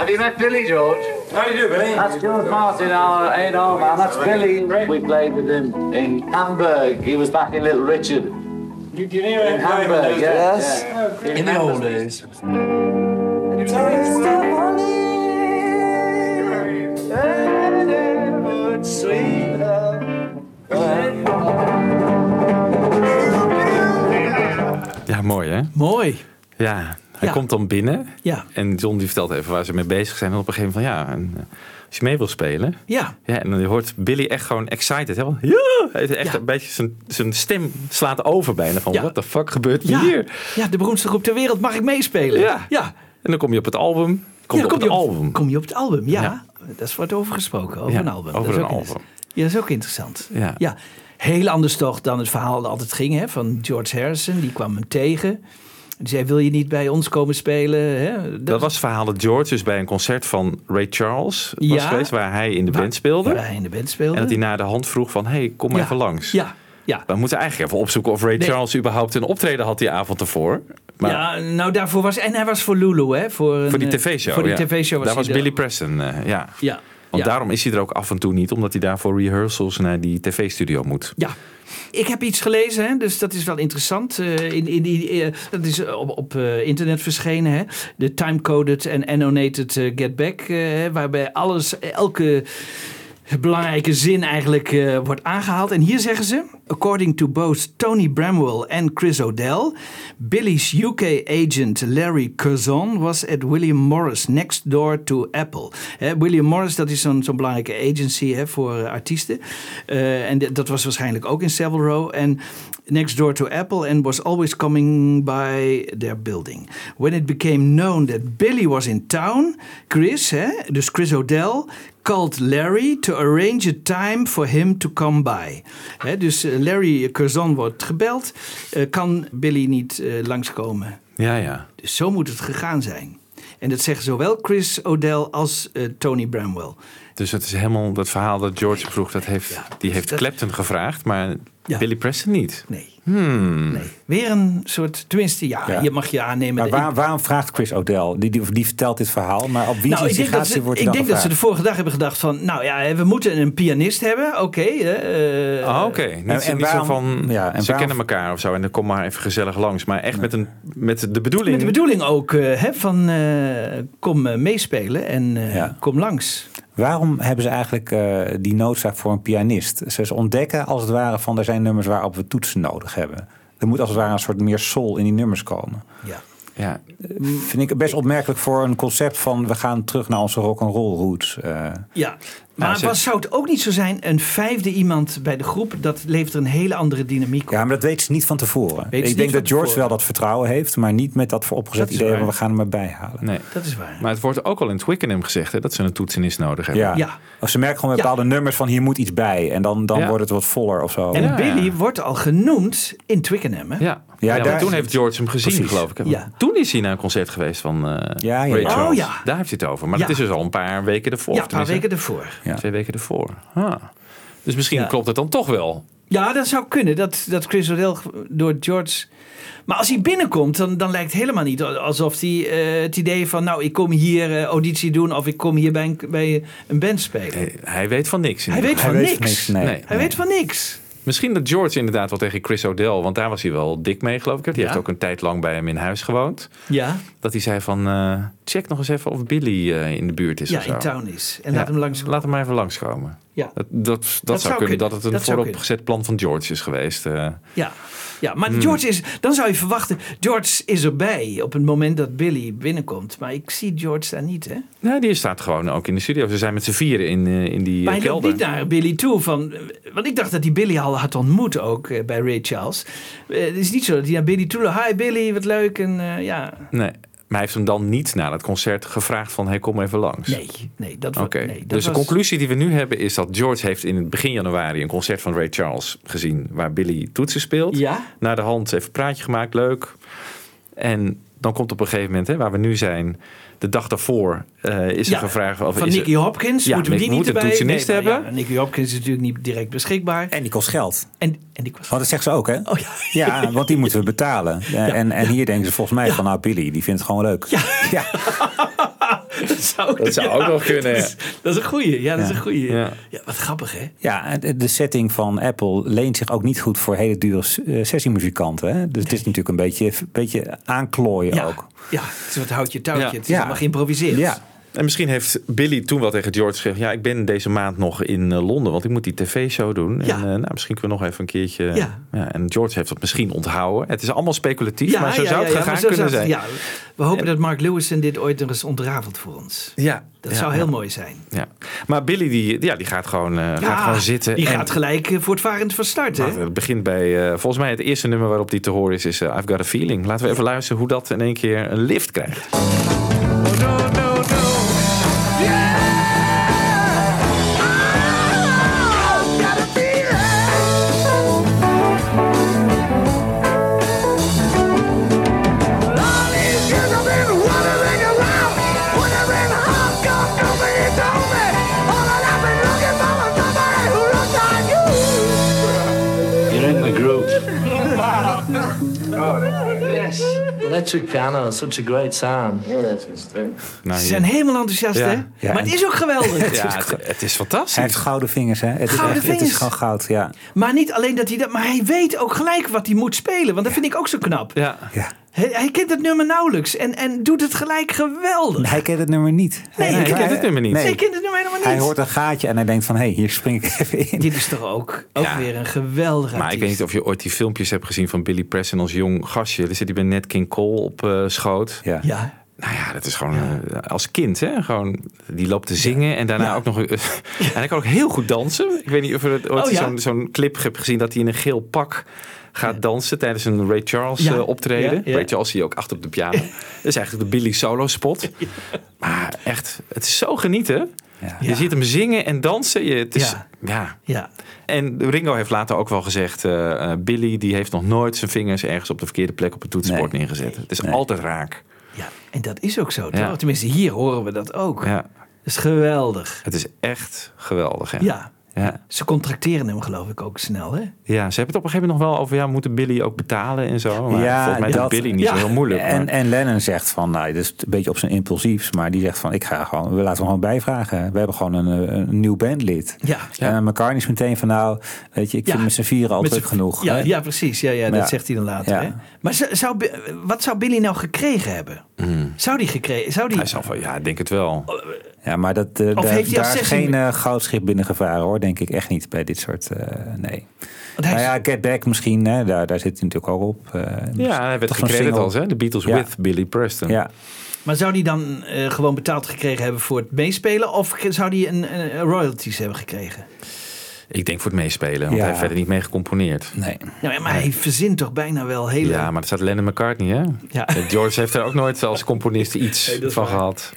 Have you met Billy, George? How do you do, Billy? That's George Martin, our A&R man. That's Billy. We played with him in Hamburg. He was back in Little Richard. You can hear In him Hamburg, yeah. yeah. In the old days. Ja, mooi hè? Mooi. Ja, hij Ja. komt dan binnen. Ja. En John die vertelt even waar ze mee bezig zijn. En op een gegeven moment van ja, en, eh, als je mee wil spelen. Ja. Ja, en dan hoort Billy echt gewoon excited. Hè? Ja! Hij heeft echt Ja. een beetje zijn, zijn stem slaat over bijna. Van Ja. what the fuck gebeurt hier? ja, de beroemdste groep ter wereld. Mag ik meespelen? Ja. ja. En dan kom je op het album. Kom Ja, je op kom het je op- album. Kom je op het album, ja. Dat is wordt over gesproken, over een album. over dat is een ook album. Ja, dat is ook interessant. Ja. ja. Heel anders toch dan het verhaal dat altijd ging hè, van George Harrison. Die kwam hem tegen. Die zei, wil je niet bij ons komen spelen? Hè? Dat was het verhaal dat George dus bij een concert van Ray Charles was Ja. geweest. Waar hij in de band speelde. waar hij in de band speelde. En dat hij na de hand vroeg van, hey, kom even langs. Ja, ja. We moeten eigenlijk even opzoeken of Ray Nee. Charles überhaupt een optreden had die avond ervoor. Maar ja, nou daarvoor was... En hij was voor Lulu, hè? Voor, een, voor die eh, tv-show. Voor die ja. tv-show was Daar was Billy Preston, eh, ja. Ja. Want ja. daarom is hij er ook af en toe niet, omdat hij daar voor rehearsals naar die tv-studio moet. Ja. Ik heb iets gelezen, hè, dus dat is wel interessant. Eh, in, in die, eh, dat is op, op eh, internet verschenen. Hè. De timecoded en annotated eh, Get Back. eh, waarbij alles, elke belangrijke zin eigenlijk eh, wordt aangehaald. En hier zeggen ze... According to both Tony Bramwell en Chris O'Dell... Billy's UK agent Larry Curzon was at William Morris next door to Apple. William Morris, dat is zo'n belangrijke agency hè, voor eh, artiesten. Eh, en dat was waarschijnlijk ook in Savile Row. En next door to Apple and was always coming by their building. When it became known that Billy was in town, Chris, hè, dus Chris O'Dell, called Larry to arrange a time for him to come by. Dus eh, Larry Curzon wordt gebeld. Eh, kan Billy niet eh, langskomen? Ja, ja. Dus zo moet het gegaan zijn. En dat zeggen zowel Chris O'Dell als Tony Bramwell. Dus het is helemaal dat verhaal dat George vroeg, dat heeft, die heeft Clapton gevraagd, maar Ja. Billy Preston niet. Nee. Hmm. Weer een soort, tenminste, ja, Ja. je mag je aannemen. Maar waar- waarom vraagt Chris O'Dell? Die, die, die vertelt dit verhaal, maar op wie nou, dat instigatie ze, wordt ik denk dat ze de vorige dag hebben gedacht van... nou ja, we moeten een pianist hebben, oké. eh, Ah, Oké, niet, en waarom- van ja, en ze waarom- kennen elkaar of zo en dan kom maar even gezellig langs. Maar echt met, een, met de bedoeling. Met de bedoeling ook eh, hè, van eh, kom meespelen en eh, Ja. kom langs. Waarom hebben ze eigenlijk eh, die noodzaak voor een pianist? Ze, ontdekken als het ware van er zijn nummers waarop we toetsen nodig hebben. Er moet als het ware een soort meer soul in die nummers komen. Ja. Ja, Vind ik best opmerkelijk voor een concept van we gaan terug naar onze rock and roll roots. eh. Ja, maar ze- was, zou het ook niet zo zijn, een vijfde iemand bij de groep, dat levert een hele andere dynamiek op. Ja, maar dat weten ze niet van tevoren. ze ik denk dat George tevoren. wel dat vertrouwen heeft, maar niet met dat vooropgezet Dat idee van we gaan hem erbij halen. nee. Dat is waar. Maar het wordt ook al in Twickenham gezegd hè, dat ze een toetsenist nodig hebben. Ja. Ja. Of ze merken gewoon Ja. bepaalde nummers van hier moet iets bij. En dan, dan Ja. wordt het wat voller of zo. En Ja, Billy wordt al genoemd in Twickenham. Hè? Ja, Ja, ja, daar- maar toen heeft George hem gezien, Precies. geloof ik. Ja. Toen is hij naar een concert geweest van eh Ja, ja, Ray ja. Charles. Oh, ja. Daar heeft hij het over. Maar Ja. dat is dus al een paar weken ervoor. Ja, een paar weken ervoor. Ja. Twee weken ervoor. Ah. Dus misschien Ja. klopt het dan toch wel. Ja, dat zou kunnen. Dat, dat Chris O'Dell door George... Maar als hij binnenkomt, dan, dan lijkt het helemaal niet alsof hij eh, het idee van... nou, ik kom hier eh, auditie doen of ik kom hier bij een, bij een band spelen. Hij, hij weet van niks. Hij weet van weet niks. niks, nee. Nee. Hij weet van niks. Misschien dat George inderdaad wel tegen Chris O'Dell, want daar was hij wel dik mee, geloof ik. Die Ja. heeft ook een tijd lang bij hem in huis gewoond. Ja, Dat hij zei van, eh, check nog eens even of Billy eh, in de buurt is ja of zo. in town is. En Ja, laat hem langs. Laat hem maar even langskomen. Ja. Dat, dat, dat, zou zou kunnen, kunnen. dat het een vooropgezet plan van George is geweest. eh. Ja, ja maar Hmm. George is, dan zou je verwachten, George is erbij op het moment dat Billy binnenkomt. Maar ik zie George daar niet, hè? Nee, die staat gewoon ook in de studio. Ze zijn met z'n vieren in, eh, in die Maar hij kelder. niet naar Billy toe. Van, want ik dacht dat hij Billy al had ontmoet ook bij Ray Charles. Het is niet zo dat hij naar Billy toe loopt. Hi Billy, wat leuk. En ja, Nee, maar hij heeft hem dan niet na het concert gevraagd van... hey, kom even langs. nee, nee. Dat, Oké, wa- nee, dat dus de was- conclusie die we nu hebben is dat George heeft in het begin januari een concert van Ray Charles gezien waar Billy toetsen speelt. Ja, Naar de hand even een praatje gemaakt, leuk. En dan komt op een gegeven moment, hè, waar we nu zijn, de dag daarvoor eh, is er Ja, gevraagd... Of van is er- Nicky Hopkins. Ja, moeten we die niet erbij? toetsenist Nee, maar hebben. Ja, Nicky Hopkins is natuurlijk niet direct beschikbaar. En die kost geld. En, en die kost... Dat zegt ze ook, hè? Oh ja. Ja, want die moeten we betalen. Ja, En, en hier denken ze volgens mij van, nou Billy, die vindt het gewoon leuk. Ja. dat zou, Dat zou ook nog kunnen. Dat is, dat is een goeie. Ja, dat is een goeie. Ja. Ja. wat grappig, hè? Ja, de setting van Apple leent zich ook niet goed voor hele dure eh, sessiemuzikanten. Hè? Dus het is natuurlijk een beetje, een beetje aanklooien Ja. ook. Ja, het is wat houtje touwtje. Ja. Het is Ja. allemaal geïmproviseerd. Ja. En misschien heeft Billy toen wel tegen George gezegd... ja, ik ben deze maand nog in eh, Londen, want ik moet die tv-show doen. Ja. En eh, nou, misschien kunnen we nog even een keertje... Ja. en George heeft dat misschien onthouden. Het is allemaal speculatief, Ja, maar zo zou het gegaan zo kunnen zijn. Ja, we hopen dat Mark Lewison dit ooit nog eens ontrafelt voor ons. Ja. Dat zou heel mooi zijn. Ja. Maar Billy die, ja, die gaat, gewoon, eh, gaat gewoon zitten. Die en- gaat gelijk eh, voortvarend van start, hè? Het begint bij, volgens mij het eerste nummer waarop die te horen is, is I've Got a Feeling. Laten we even luisteren hoe dat in één keer een lift krijgt. Electric piano, such a great sound. Nou, Ze zijn helemaal enthousiast, Ja. hè? Ja, maar het is ook geweldig. Ja, het, het is fantastisch. Hij heeft gouden vingers, hè? Het, Gouden is, echt, het vingers. is gewoon goud, ja. Maar niet alleen dat hij dat... Maar hij weet ook gelijk wat hij moet spelen. Want dat vind ik ook zo knap. Ja. ja. Hij, hij kent het nummer nauwelijks. En, en doet het gelijk geweldig. Hij kent het nummer niet. Nee, hij kent het nummer niet. Hij kent het nummer helemaal niet. Hij hoort een gaatje en hij denkt van, hé, hey, hier spring ik even in. Dit is toch ook, ook Ja. weer een geweldige Maar ik weet niet of je ooit die filmpjes hebt gezien van Billy Preston als jong gastje. Er zit hij bij Nat King Cole op eh, schoot. Ja. Ja. Nou ja, dat is gewoon eh, als kind, hè? Gewoon, die loopt te zingen en daarna ook nog. en hij kan ook heel goed dansen. Ik weet niet of je ooit Oh, ja. zo'n zo'n clip hebt gezien dat hij in een geel pak gaat dansen tijdens een Ray Charles eh, optreden. Ray Charles zie je ook achter op de piano. Dat is eigenlijk de Billy solo spot. Maar echt, het is zo genieten. Je ziet hem zingen en dansen. Je, het is, Ja. ja. En Ringo heeft later ook wel gezegd... eh, eh, Billy die heeft nog nooit zijn vingers ergens op de verkeerde plek op het toetsenbord Nee. neergezet. Het is Nee. altijd raak. En dat is ook zo, toch? Tenminste, hier horen we dat ook. Ja, Dat is geweldig. het is echt geweldig. Ja. Ja. Ja. Ze contracteren hem geloof ik ook snel, hè? ja, ze hebben het op een gegeven moment nog wel over... ja, moeten Billy ook betalen en zo. Maar Ja, volgens mij dat- Billy niet ja. zo heel moeilijk. En, maar- en Lennon zegt van, nou, dat is een beetje op zijn impulsiefs, maar die zegt van, ik ga gewoon, we laten hem gewoon bijvragen. We hebben gewoon een, eh, een nieuw bandlid. Ja. En McCartney is meteen van, nou, weet je, ik Ja. vind met z'n vieren al druk genoeg. Ja, hè? ja precies. Ja, ja, dat Ja. zegt hij dan later. Ja. Hè? Maar zou, zou, wat zou Billy nou gekregen hebben? Zou die gekregen? Zou die... Hij zal van, ja, ik denk het wel. Ja, maar dat, eh, Of daar, heeft hij als daar is 16 geen eh, goudschip binnengevaren hoor, denk ik echt niet bij dit soort, eh, nee. Nou ja, Get Back misschien, hè, daar, daar zit hij natuurlijk ook op. eh, Ja, hij werd gecrediteerd single. als hè, de Beatles Ja. with Billy Preston. Ja, Maar zou die dan eh, gewoon betaald gekregen hebben voor het meespelen? Of zou die een, een royalties hebben gekregen? Ik denk voor het meespelen, want Ja. hij heeft verder niet mee gecomponeerd. nee. Nou, maar hij verzint toch bijna wel hele... Ja, maar er staat Lennon McCartney, hè? Ja. George heeft er ook nooit als componist iets Nee, dat van waar. gehad.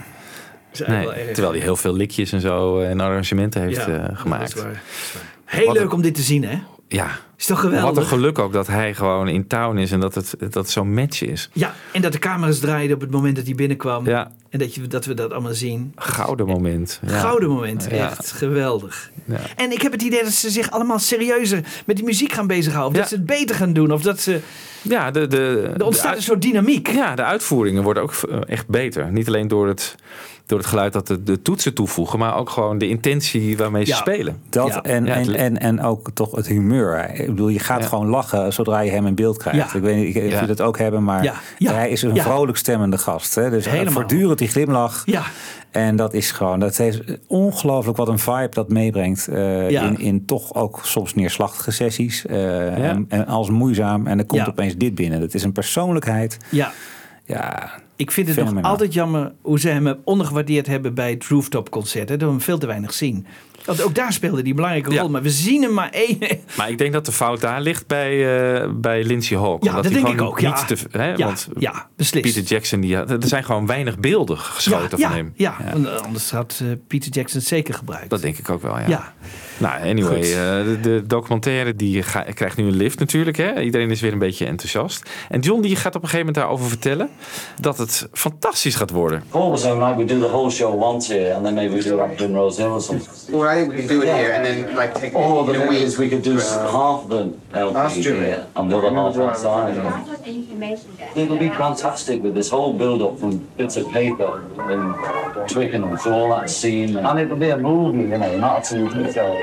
Nee, terwijl hij heel veel likjes en zo eh, en arrangementen heeft Ja, dat is gemaakt. waar, dat is waar. Heel Wat leuk een- om dit te zien, hè? Ja, Is toch geweldig? wat een geluk ook dat hij gewoon in town is en dat het, dat het zo'n match is. Ja, en dat de camera's draaiden op het moment dat hij binnenkwam. Ja, En dat, je, dat we dat allemaal zien. gouden moment. Ja. Gouden moment, echt geweldig. Ja. En ik heb het idee dat ze zich allemaal serieuzer met die muziek gaan bezighouden. Of dat ze het beter gaan doen. Of dat ze... Ja, de, de, Er ontstaat de een soort dynamiek. Ja, de uitvoeringen worden ook eh, echt beter. Niet alleen door het, door het geluid dat de, de toetsen toevoegen, maar ook gewoon de intentie waarmee ze Ja. spelen. Dat Ja. en, Ja, en, en, en ook toch het humeur. Ik bedoel, je gaat Ja. gewoon lachen zodra je hem in beeld krijgt. Ja. Ik weet niet of Ja. je dat ook hebben, maar Ja. Ja. hij is een Ja. vrolijk stemmende gast. Hè? Dus Helemaal. voortdurend die glimlach. Ja, En dat is gewoon, dat heeft ongelooflijk wat een vibe dat meebrengt. eh, Ja. in, in toch ook soms neerslachtige sessies. eh, en, en als moeizaam. En dan komt Ja. opeens dit binnen. Dat is een persoonlijkheid. ja. Ja, Ik vind het nog altijd jammer hoe ze hem ondergewaardeerd hebben bij het rooftop concert. Hè, dat we hem veel te weinig zien. Want ook daar speelde hij een belangrijke Ja. rol. Maar we zien hem maar één. Maar ik denk dat de fout daar ligt bij, eh, bij Lindsay Hawk. Ja, Omdat dat denk ik ook, ja. Te, hè, Ja, want ja, beslist. Peter Jackson, die, had- er zijn gewoon weinig beelden geschoten van hem. Ja, want anders had eh, Peter Jackson het zeker gebruikt. Dat denk ik ook wel, ja. Nou, anyway, eh, de, de documentaire die ga- krijgt nu een lift natuurlijk. Hè? Iedereen is weer een beetje enthousiast. En John die gaat op een gegeven moment daarover vertellen dat het fantastisch gaat worden. Paul was saying, like, we do the whole show once here, and then maybe we do like Primrose Hill or something. Well, I think we can do it here and then like take Or the thing is, we could do half the LP here and the other half outside. It'll be fantastic with this whole build-up from bits of paper and Twickenham through all that scene, and it'll be a movie, you know, not a TV show.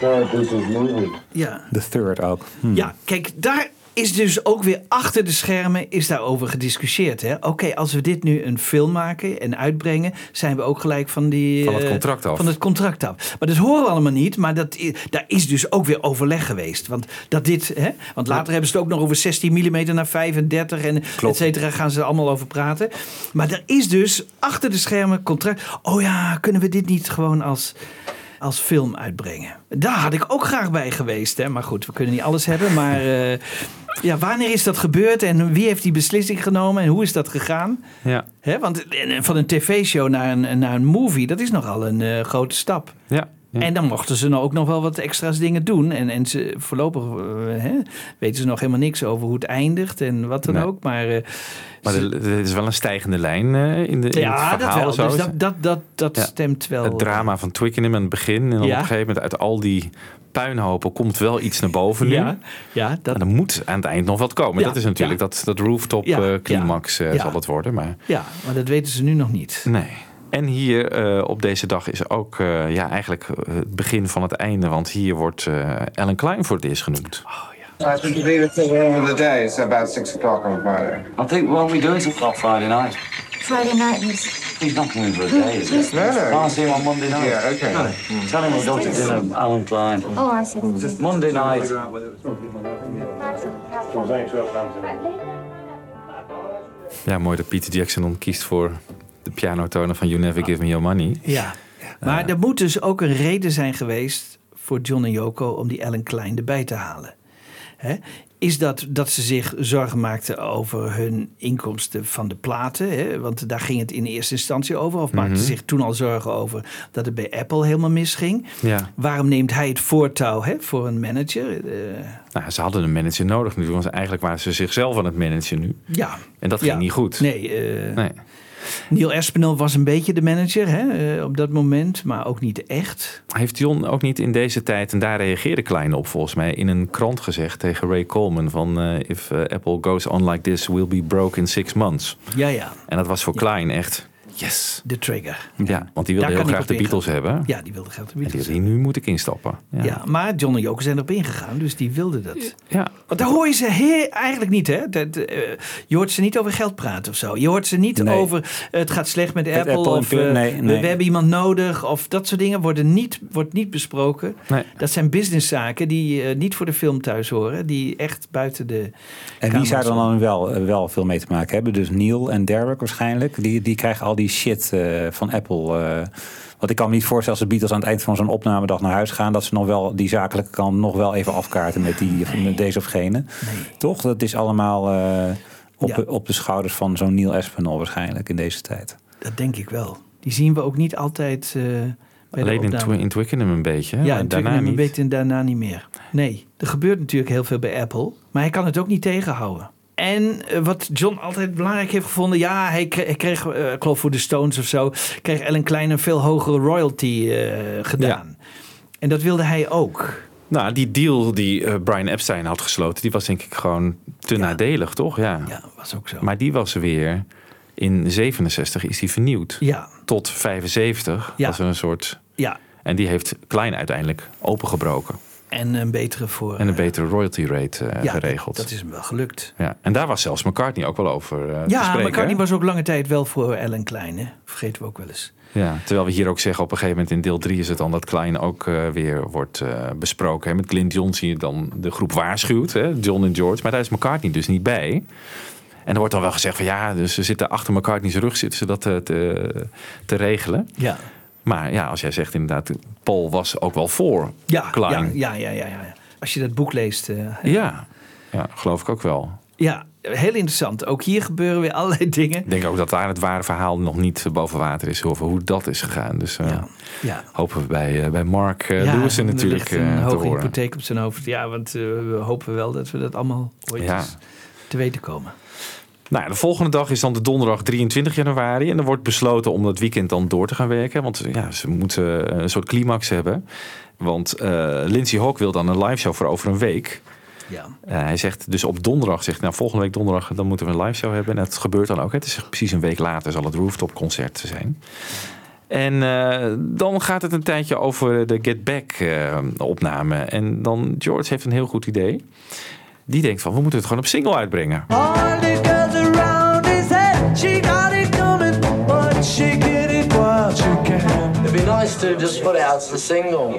Third Disney movie. Ja. De third ook. Hm. Ja, kijk, daar is dus ook weer achter de schermen is daarover gediscussieerd. hè. Oké, als we dit nu een film maken en uitbrengen, zijn we ook gelijk van die Van het eh, contract af. Van het contract af. Maar dat horen we allemaal niet. Maar dat, daar is dus ook weer overleg geweest. Want dat dit, hè, want later hebben ze het ook nog over 16 mm naar 35 en et cetera gaan ze er allemaal over praten. Maar er is dus achter de schermen contract. Oh ja, kunnen we dit niet gewoon als als film uitbrengen. Daar had ik ook graag bij geweest. Hè? Maar goed, we kunnen niet alles hebben. Maar eh, ja, wanneer is dat gebeurd en wie heeft die beslissing genomen en hoe is dat gegaan? Ja. Hè? Want van een tv-show naar een, naar een movie, dat is nogal een eh, grote stap. Ja. En dan mochten ze nou ook nog wel wat extra's dingen doen. En, en ze, voorlopig eh, hè, weten ze nog helemaal niks over hoe het eindigt en wat dan Nee. ook. Maar, eh, Maar er er is wel een stijgende lijn eh, in, de, in ja, het dat verhaal. wel. Dus dat, dat, dat, dat Ja. stemt wel. Het drama van Twickenham aan het begin. En dan Ja. op een gegeven moment uit al die puinhopen komt wel iets naar boven nu. Ja, ja, dat, En er moet aan het eind nog wat komen. Ja, dat is natuurlijk dat, dat rooftop climax zal het worden. Maar ja, maar dat weten ze nu nog niet. nee. En hier eh, op deze dag is ook eh, ja, eigenlijk eh, het begin van het einde. Want hier wordt eh Ellen Klein voor het eerst genoemd. I think you leave it till the end of the day. It's about six o'clock on Friday. I think what we do is Friday night. Friday night is. He's not coming for a day, is he? No, no. I'll see him on Monday night. Yeah, okay. Tell him we'll go to dinner, Alan Klein. Oh, I see. Monday night. Ja, mooi dat Peter Jackson dan kiest voor de pianotonen van You Never Give Me Your Money. Ja. Maar er moet dus ook een reden zijn geweest voor John en Yoko om die Ellen Klein erbij te halen. Hè? Is dat dat ze zich zorgen maakten over hun inkomsten van de platen? Hè? Want daar ging het in eerste instantie over. Of maakten Mhm. ze zich toen al zorgen over dat het bij Apple helemaal misging? Ja. Waarom neemt hij het voortouw hè, voor een manager? Eh, Nou, ze hadden een manager nodig nu, want eigenlijk waren ze zichzelf aan het managen nu. ja. En dat Ja. ging niet goed. Nee, eh, Nee. Neil Espinel was een beetje de manager hè, eh, op dat moment, maar ook niet echt. Heeft John ook niet in deze tijd, en daar reageerde Klein op volgens mij, in een krant gezegd tegen Ray Coleman van eh, if eh, Apple goes on like this, we'll be broke in six months. Ja, ja. En dat was voor Klein echt, yes. De trigger. Ja, want die wilde Daar heel graag de Beatles hebben. Ja, die wilde graag de En Beatles. die, die nu moet ik instappen. Ja. Ja. maar John en Yoko zijn erop ingegaan, dus die wilden dat. Ja. Want daar hoor je ze heel, eigenlijk niet, hè? Dat, eh, je hoort ze niet over geld praten of zo. Je hoort ze niet Nee. over eh, het gaat slecht met Met Apple, Apple of en- eh, nee, we- nee. we hebben iemand nodig of dat soort dingen worden niet, wordt niet besproken. Nee. Dat zijn businesszaken die niet voor de film thuis horen, die echt buiten de. En wie zou er dan wel, wel veel mee te maken hebben? Dus Neil en Derek waarschijnlijk. Die, die krijgen al die shit eh, van Apple. eh. want ik kan me niet voorstellen als de Beatles aan het eind van zo'n opnamedag naar huis gaan... dat ze nog wel die zakelijke kant nog wel even afkaarten met, die, met deze of gene. Toch? Dat is allemaal eh, op, Ja. op de schouders van zo'n Neil Espinel waarschijnlijk in deze tijd. Dat denk ik wel. Die zien we ook niet altijd. eh, bij de Alleen in, opname. Twi- in Twickenham een beetje. Ja, maar en daarna niet. weet en daarna niet meer. Nee, er gebeurt natuurlijk heel veel bij Apple, maar hij kan het ook niet tegenhouden. En eh, wat John altijd belangrijk heeft gevonden, ja, hij kreeg, hij kreeg eh, ik geloof voor de Stones of zo, kreeg Ellen Klein een veel hogere royalty eh, gedaan. En dat wilde hij ook. Nou, die deal die Brian Epstein had gesloten, die was denk ik gewoon te nadelig, toch? Ja. Ja, was ook zo. Maar die was weer, in 67 is die vernieuwd. Ja, Tot 75 Ja. was er een soort... ja. En die heeft Klein uiteindelijk opengebroken. En een betere voor. En een betere royalty rate eh, ja, geregeld. Dat is hem wel gelukt. Ja. En daar was zelfs McCartney ook wel over eh, te Ja, spreken. McCartney hè? was ook lange tijd wel voor Ellen Klein, hè? Vergeten we ook wel eens. Ja, terwijl we hier ook zeggen, op een gegeven moment in deel 3 is het dan dat Klein ook eh, weer wordt eh, besproken. Hè? Met Clint John zie je dan de groep waarschuwt, hè? John en George. Maar daar is McCartney dus niet bij. En er wordt dan wel gezegd van ja, dus ze zitten achter McCartney's rug zitten ze dat eh, te, te regelen. Ja. Maar ja, als jij zegt inderdaad, Paul was ook wel voor Ja, Klein. ja, ja, ja, ja, ja. Als je dat boek leest. eh, Ja, ja, geloof ik ook wel. Ja, heel interessant. Ook hier gebeuren weer allerlei dingen. Ik denk ook dat daar het ware verhaal nog niet boven water is over hoe dat is gegaan. Dus eh, Ja. hopen we bij, eh, bij Mark uh, Ja, natuurlijk een te hoge hypotheek op zijn hoofd. Ja, want we hopen wel dat we dat allemaal ooit Ja. eens te weten komen. Nou, ja, de volgende dag is dan de donderdag 23 januari. En er wordt besloten om dat weekend dan door te gaan werken. Want ja, ze moeten een soort climax hebben. Want eh, Lindsay Hawk wil dan een live show voor over een week. Ja. Eh, hij zegt dus op donderdag, zegt nou volgende week donderdag, dan moeten we een live show hebben. En dat gebeurt dan ook. hè. Het is precies een week later zal het rooftop concert zijn. En eh, dan gaat het een tijdje over de Get Back eh, opname. En dan George heeft een heel goed idee. Die denkt van, we moeten het gewoon op single uitbrengen. She got it coming, but she get it while she can. It'd be nice to just put it out as a single.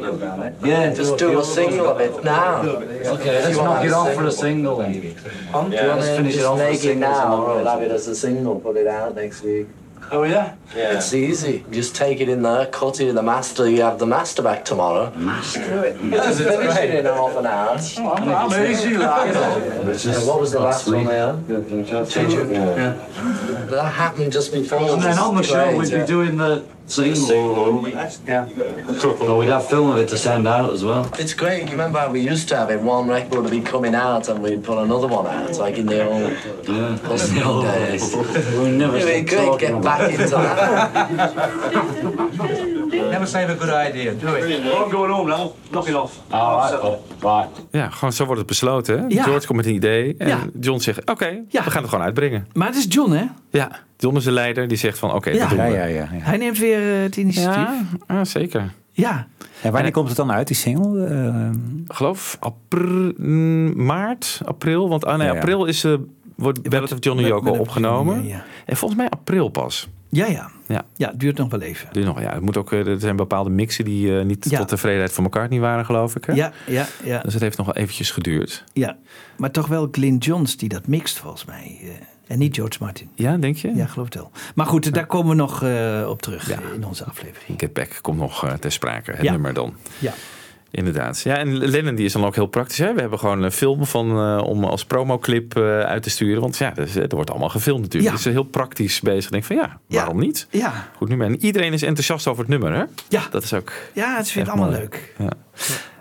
Yeah, Just do a single of it now. Okay, let's knock it off for a single then. Do you Yeah, want let's to finish it just off with make it singles now and or all have it as a single, put it out next week? Oh yeah? Yeah. It's easy. Just take it in there, cut it in the master. You have the master back tomorrow. Master? Do it. Just finish it in half an hour. Oh, I'm, I'm easy like And what was the last one they had? Teacher. Yeah. That happened just before. And then on the show Great, we'd yeah. be doing the single. Yeah. Well, we'd have film of it to send out as well. It's great. You remember how we used to have it? One record would be coming out and we'd put another one out, like in the old listening days. We never It'd be get back into that. Never save a good idea, do it. I'm going home now. Knock it off. All right. Right. Ja, gewoon zo wordt het besloten. hè? Ja. George komt met een idee. En Ja. John zegt, oké, we gaan het gewoon uitbrengen. Maar het is John, hè? Ja, John is de leider. Die zegt van, oké, Ja. dat doen we. Ja, ja, ja. ja. Hij neemt weer eh, het initiatief. Ja, ja, zeker. Ja. En wanneer komt het dan uit, die single? Eh, Ik geloof april, mm, maart, april. Want ah, nee, Ja, ja. april is, eh wordt Ballad of John en Ballad Yoko of opgenomen. John, ja, ja. En volgens mij april pas. Ja, ja. Ja. Ja, het duurt nog wel even. Dus nog, ja, het moet ook, er zijn bepaalde mixen die niet Ja. tot tevredenheid van elkaar niet waren, geloof ik. Hè? Ja, ja, ja. Dus het heeft nog wel eventjes geduurd. ja. Maar toch wel Glyn Johns die dat mixt, volgens mij. En niet George Martin. Ja, denk je? Ja, geloof het wel. Maar goed, daar komen we nog eh, op terug in onze aflevering. Get Back komt nog eh, ter sprake, het Ja. nummer dan. Ja. Inderdaad. Ja, en Lennon die is dan ook heel praktisch. Hè? We hebben gewoon een film van, eh, om als promoclip eh uit te sturen. Want ja, dus, er wordt allemaal gefilmd natuurlijk. Ja. Dus heel praktisch bezig. Ik denk van ja, waarom niet? Ja. Goed nummer. En iedereen is enthousiast over het nummer, hè? Ja. Dat is ook... Ja, het vindt allemaal leuk. Ja.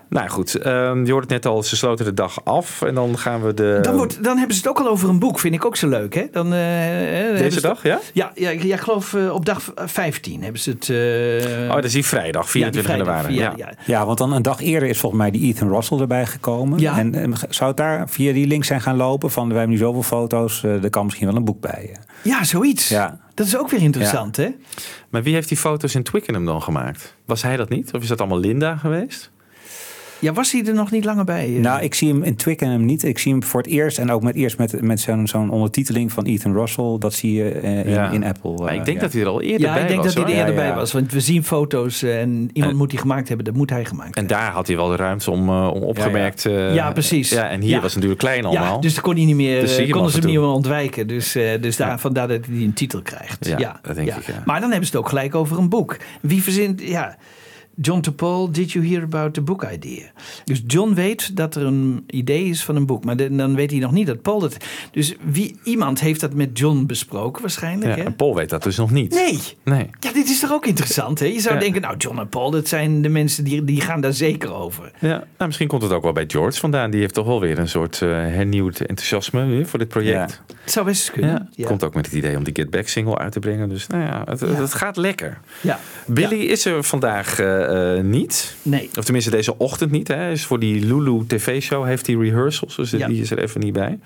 Nou goed, ehm, je hoort het net al, ze sloten de dag af. En dan gaan we de... Dan, wordt, dan hebben ze het ook al over een boek, vind ik ook zo leuk. Hè? Dan, eh, ze Deze het- dag, ja? Ja, ja, ik ja, ik geloof eh, op dag 15 hebben ze het. eh, Oh, dat is die vrijdag, 24 ja, die vrijdag, januari. ja, Ja. ja. Ja, want dan een dag eerder is volgens mij die Ethan Russell erbij gekomen. Ja. En, en zou het daar via die link zijn gaan lopen van we hebben nu zoveel foto's, eh, er kan misschien wel een boek bij. eh. Ja, zoiets. Ja. Dat is ook weer interessant, hè? Maar wie heeft die foto's in Twickenham dan gemaakt? Was hij dat niet? Of is dat allemaal Linda geweest? Ja, was hij er nog niet langer bij? eh? Nou, ik zie hem in Twickenham niet. Ik zie hem voor het eerst en ook met eerst met, met zo'n zo'n ondertiteling van Ethan Russell. Dat zie je eh, in, Ja. in Apple. Maar ik eh, denk ja. dat hij er al eerder ja, bij ik denk was. dat hij er eerder Ja, bij ja. was. Want we zien foto's en iemand En- moet die gemaakt hebben. Dat moet hij gemaakt En hebben. daar had hij wel de ruimte om, om opgemerkt. eh, Ja, precies. Ja, en hier Ja. was het natuurlijk klein allemaal. Ja, dus dan kon hij niet meer, Dus hem konden ze hem niet meer ontwijken. Dus, eh, dus daar, vandaar dat hij een titel krijgt. Ja, dat denk ik, ja. Maar dan hebben ze het ook gelijk over een boek. Wie verzint... Ja, John to Paul, did you hear about the book idea? Dus John weet dat er een idee is van een boek. Maar de- dan weet hij nog niet dat Paul dat... Dus wie, iemand heeft dat met John besproken waarschijnlijk. Ja, hè? en Paul weet dat dus nog niet. Nee. Nee. Ja, dit is toch ook interessant, hè? Je zou Ja. denken, nou, John en Paul, dat zijn de mensen die, die gaan daar zeker over. Ja, nou, misschien komt het ook wel bij George vandaan. Die heeft toch wel weer een soort eh, hernieuwd enthousiasme voor dit project. Het zou best kunnen. Ja, Ja. Komt ook met het idee om die Get Back single uit te brengen. Dus nou ja, het, het gaat lekker. Ja. Billy is er vandaag eh, eh, niet. Nee. Of tenminste deze ochtend niet. Hè. Is voor die Lulu tv-show heeft hij rehearsals. Dus Ja. die is er even niet bij.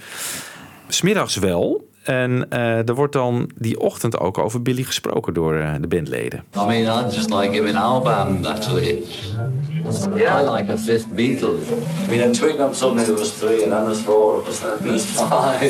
Smiddags wel. En eh, er wordt dan die ochtend ook over Billy gesproken door eh, de bandleden. I mean, I just like him in our band, actually. I like a fifth Beatle. I mean, at Twickenham, suddenly there was three, and then there's four of us, then there's five.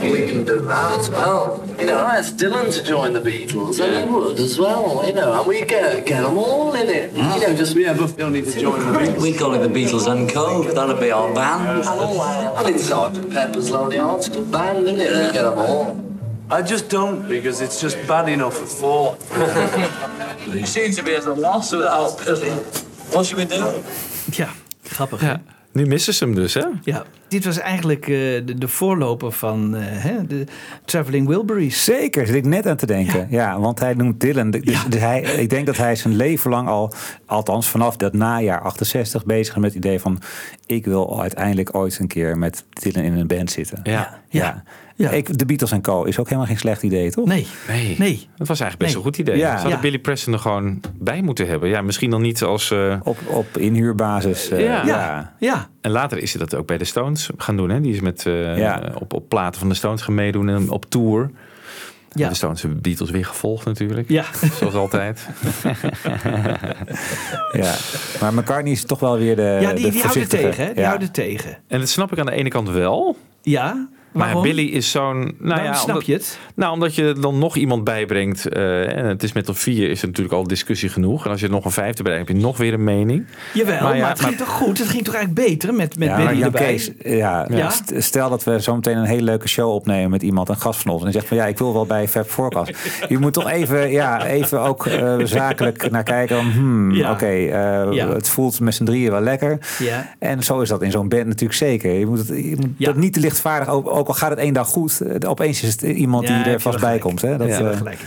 We can do that as well. You know, I asked Dylan to join the Beatles, and he would as well, you know, and we get, get them all in it. You know, just, yeah, but we don't need to join the Beatles. We call it the Beatles and Co. That'll be our band. And all that. And it's Sgt. Pepper's Lonely Hearts Club Band, isn't it? We get them all. I just don't because it's just bad enough for four. You seem to be at a loss without Billy. What should we do? Ja, grappig. Ja. Nu missen ze hem dus, hè? Ja. Dit was eigenlijk eh, de, de voorloper van eh, hè, de Traveling Wilburys. Zeker, zit ik net aan te denken. Ja, want hij noemt Dylan. Dus, dus hij, ik denk dat hij zijn leven lang al, althans vanaf dat najaar 68, bezig is met het idee van: ik wil uiteindelijk ooit een keer met Dylan in een band zitten. Ja. ja. Ik, de Beatles en Co. is ook helemaal geen slecht idee, toch? Nee. Nee. nee. Dat was eigenlijk best Nee. een goed idee. Ja. Hadden Ja. Billy Preston er gewoon bij moeten hebben. Ja, misschien dan niet als... eh, Op, op inhuurbasis. eh, Ja. ja. Ja. En later is hij dat ook bij de Stones gaan doen. Hè? Die is met, eh, Ja. op, op platen van de Stones gaan meedoen en op tour. Ja. De Stones hebben Beatles weer gevolgd natuurlijk. Ja. Zoals altijd. ja. Maar McCartney is toch wel weer de. ja, die, de die houden tegen. Hè? Die Ja. houden tegen. En dat snap ik aan de ene kant wel. Ja. Maar Waarom? Billy is zo'n... Nou Waarom ja, snap omdat, je het? Nou, omdat je dan nog iemand bijbrengt. eh, en het is met een vier is er natuurlijk al discussie genoeg. En als je er nog een vijfde bijbrengt, heb je nog weer een mening. Jawel, maar, Maar ja, het ging maar- toch goed? Het ging toch eigenlijk beter met, met ja, Billy Jan erbij? Kees, ja, Ja? st- stel dat we zo meteen een hele leuke show opnemen met iemand, een gast van ons, en die zegt van ja, ik wil wel bij Fab Forecast. Je moet toch even, ja, even ook eh, zakelijk naar kijken. Hmm, Ja. Oké, eh, Ja. het voelt met z'n drieën wel lekker. Ja. En zo is dat in zo'n band natuurlijk zeker. Je moet, het, je moet dat niet te lichtvaardig, ook, ook al gaat het één dag goed, eh, opeens is het iemand Ja, die er je vast wel bij gelijk. komt. Hè? Dat, Ja, eh, gelijk.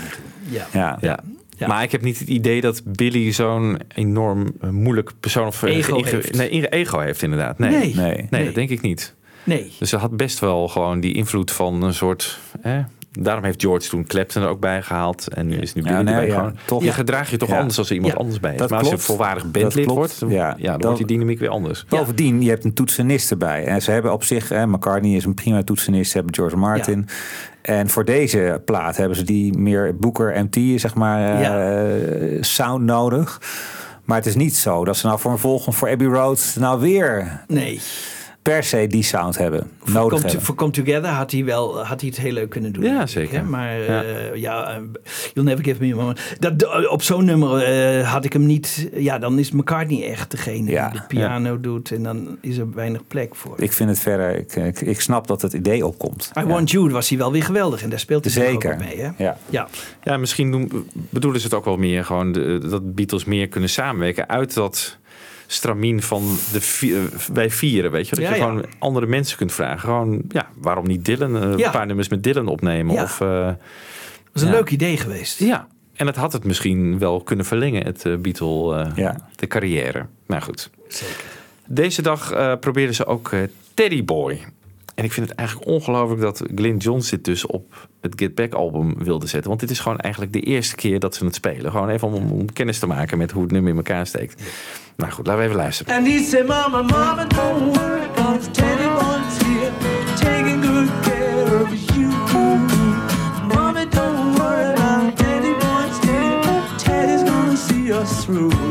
Ja. ja. Ja. Ja. Maar ik heb niet het idee dat Billy zo'n enorm eh, moeilijk persoon of eh, Ego heeft. Nee, ego heeft inderdaad. Nee, Nee. nee. Nee. Nee. dat denk ik niet. Nee. Dus ze had best wel gewoon die invloed van een soort. Hè, daarom heeft George toen Clapton er ook bij gehaald. En nu is nu Billy Ja, nee, erbij. ja, gewoon, toch. Je Ja. gedraagt je toch Ja. anders als er iemand Ja. anders bij is. Dat maar als je volwaardig bandlid wordt, dan, Ja. ja. dan wordt die dynamiek weer anders. Bovendien, je hebt een toetsenist erbij. En ze hebben op zich, hè, McCartney is een prima toetsenist. Ze hebben George Martin. En voor deze plaat hebben ze die meer Booker MT, zeg maar, eh, sound nodig. Maar het is niet zo dat ze nou voor een volgende, voor Abbey Road, nou weer Nee. Per se die sound hebben. Voor nodig Come, hebben. voor Come Together had hij, wel, had hij het heel leuk kunnen doen. Ja, zeker. hè? Maar Ja. ja eh, You'll Never Give Me a Moment. Dat, op zo'n nummer eh, had ik hem niet... Ja, dan is McCartney echt degene Ja. die de piano doet. En dan is er weinig plek voor. Ik vind het verder, ik, ik, ik snap dat het idee opkomt. I Want You was hij wel weer geweldig. En daar speelt hij Zeker. ook mee. Hè? Ja. Ja. Ja, misschien doen, bedoelen ze het ook wel meer gewoon de, dat Beatles meer kunnen samenwerken uit dat stramien van de vi- eh, wij vieren, weet je, dat Ja, je ja. gewoon andere mensen kunt vragen. Gewoon, ja, waarom niet Dylan eh, Ja. een paar nummers met Dylan opnemen? Of, eh, Dat was een leuk idee geweest. ja, en het had het misschien wel kunnen verlengen, het eh, Beatle, de carrière. Maar goed. Zeker. Deze dag probeerden ze ook Teddy Boy. En ik vind het eigenlijk ongelooflijk dat Glyn Johns dit dus op het Get Back album wilde zetten. Want dit is gewoon eigenlijk de eerste keer dat ze het spelen. Gewoon even om, om kennis te maken met hoe het nummer in elkaar steekt. Nou goed, laten we even luisteren. And he said, Mama, Mama, don't worry, Teddy Boy's here, taking good care of you. Mommy, don't worry, Teddy Boy's here, Teddy's gonna see us through.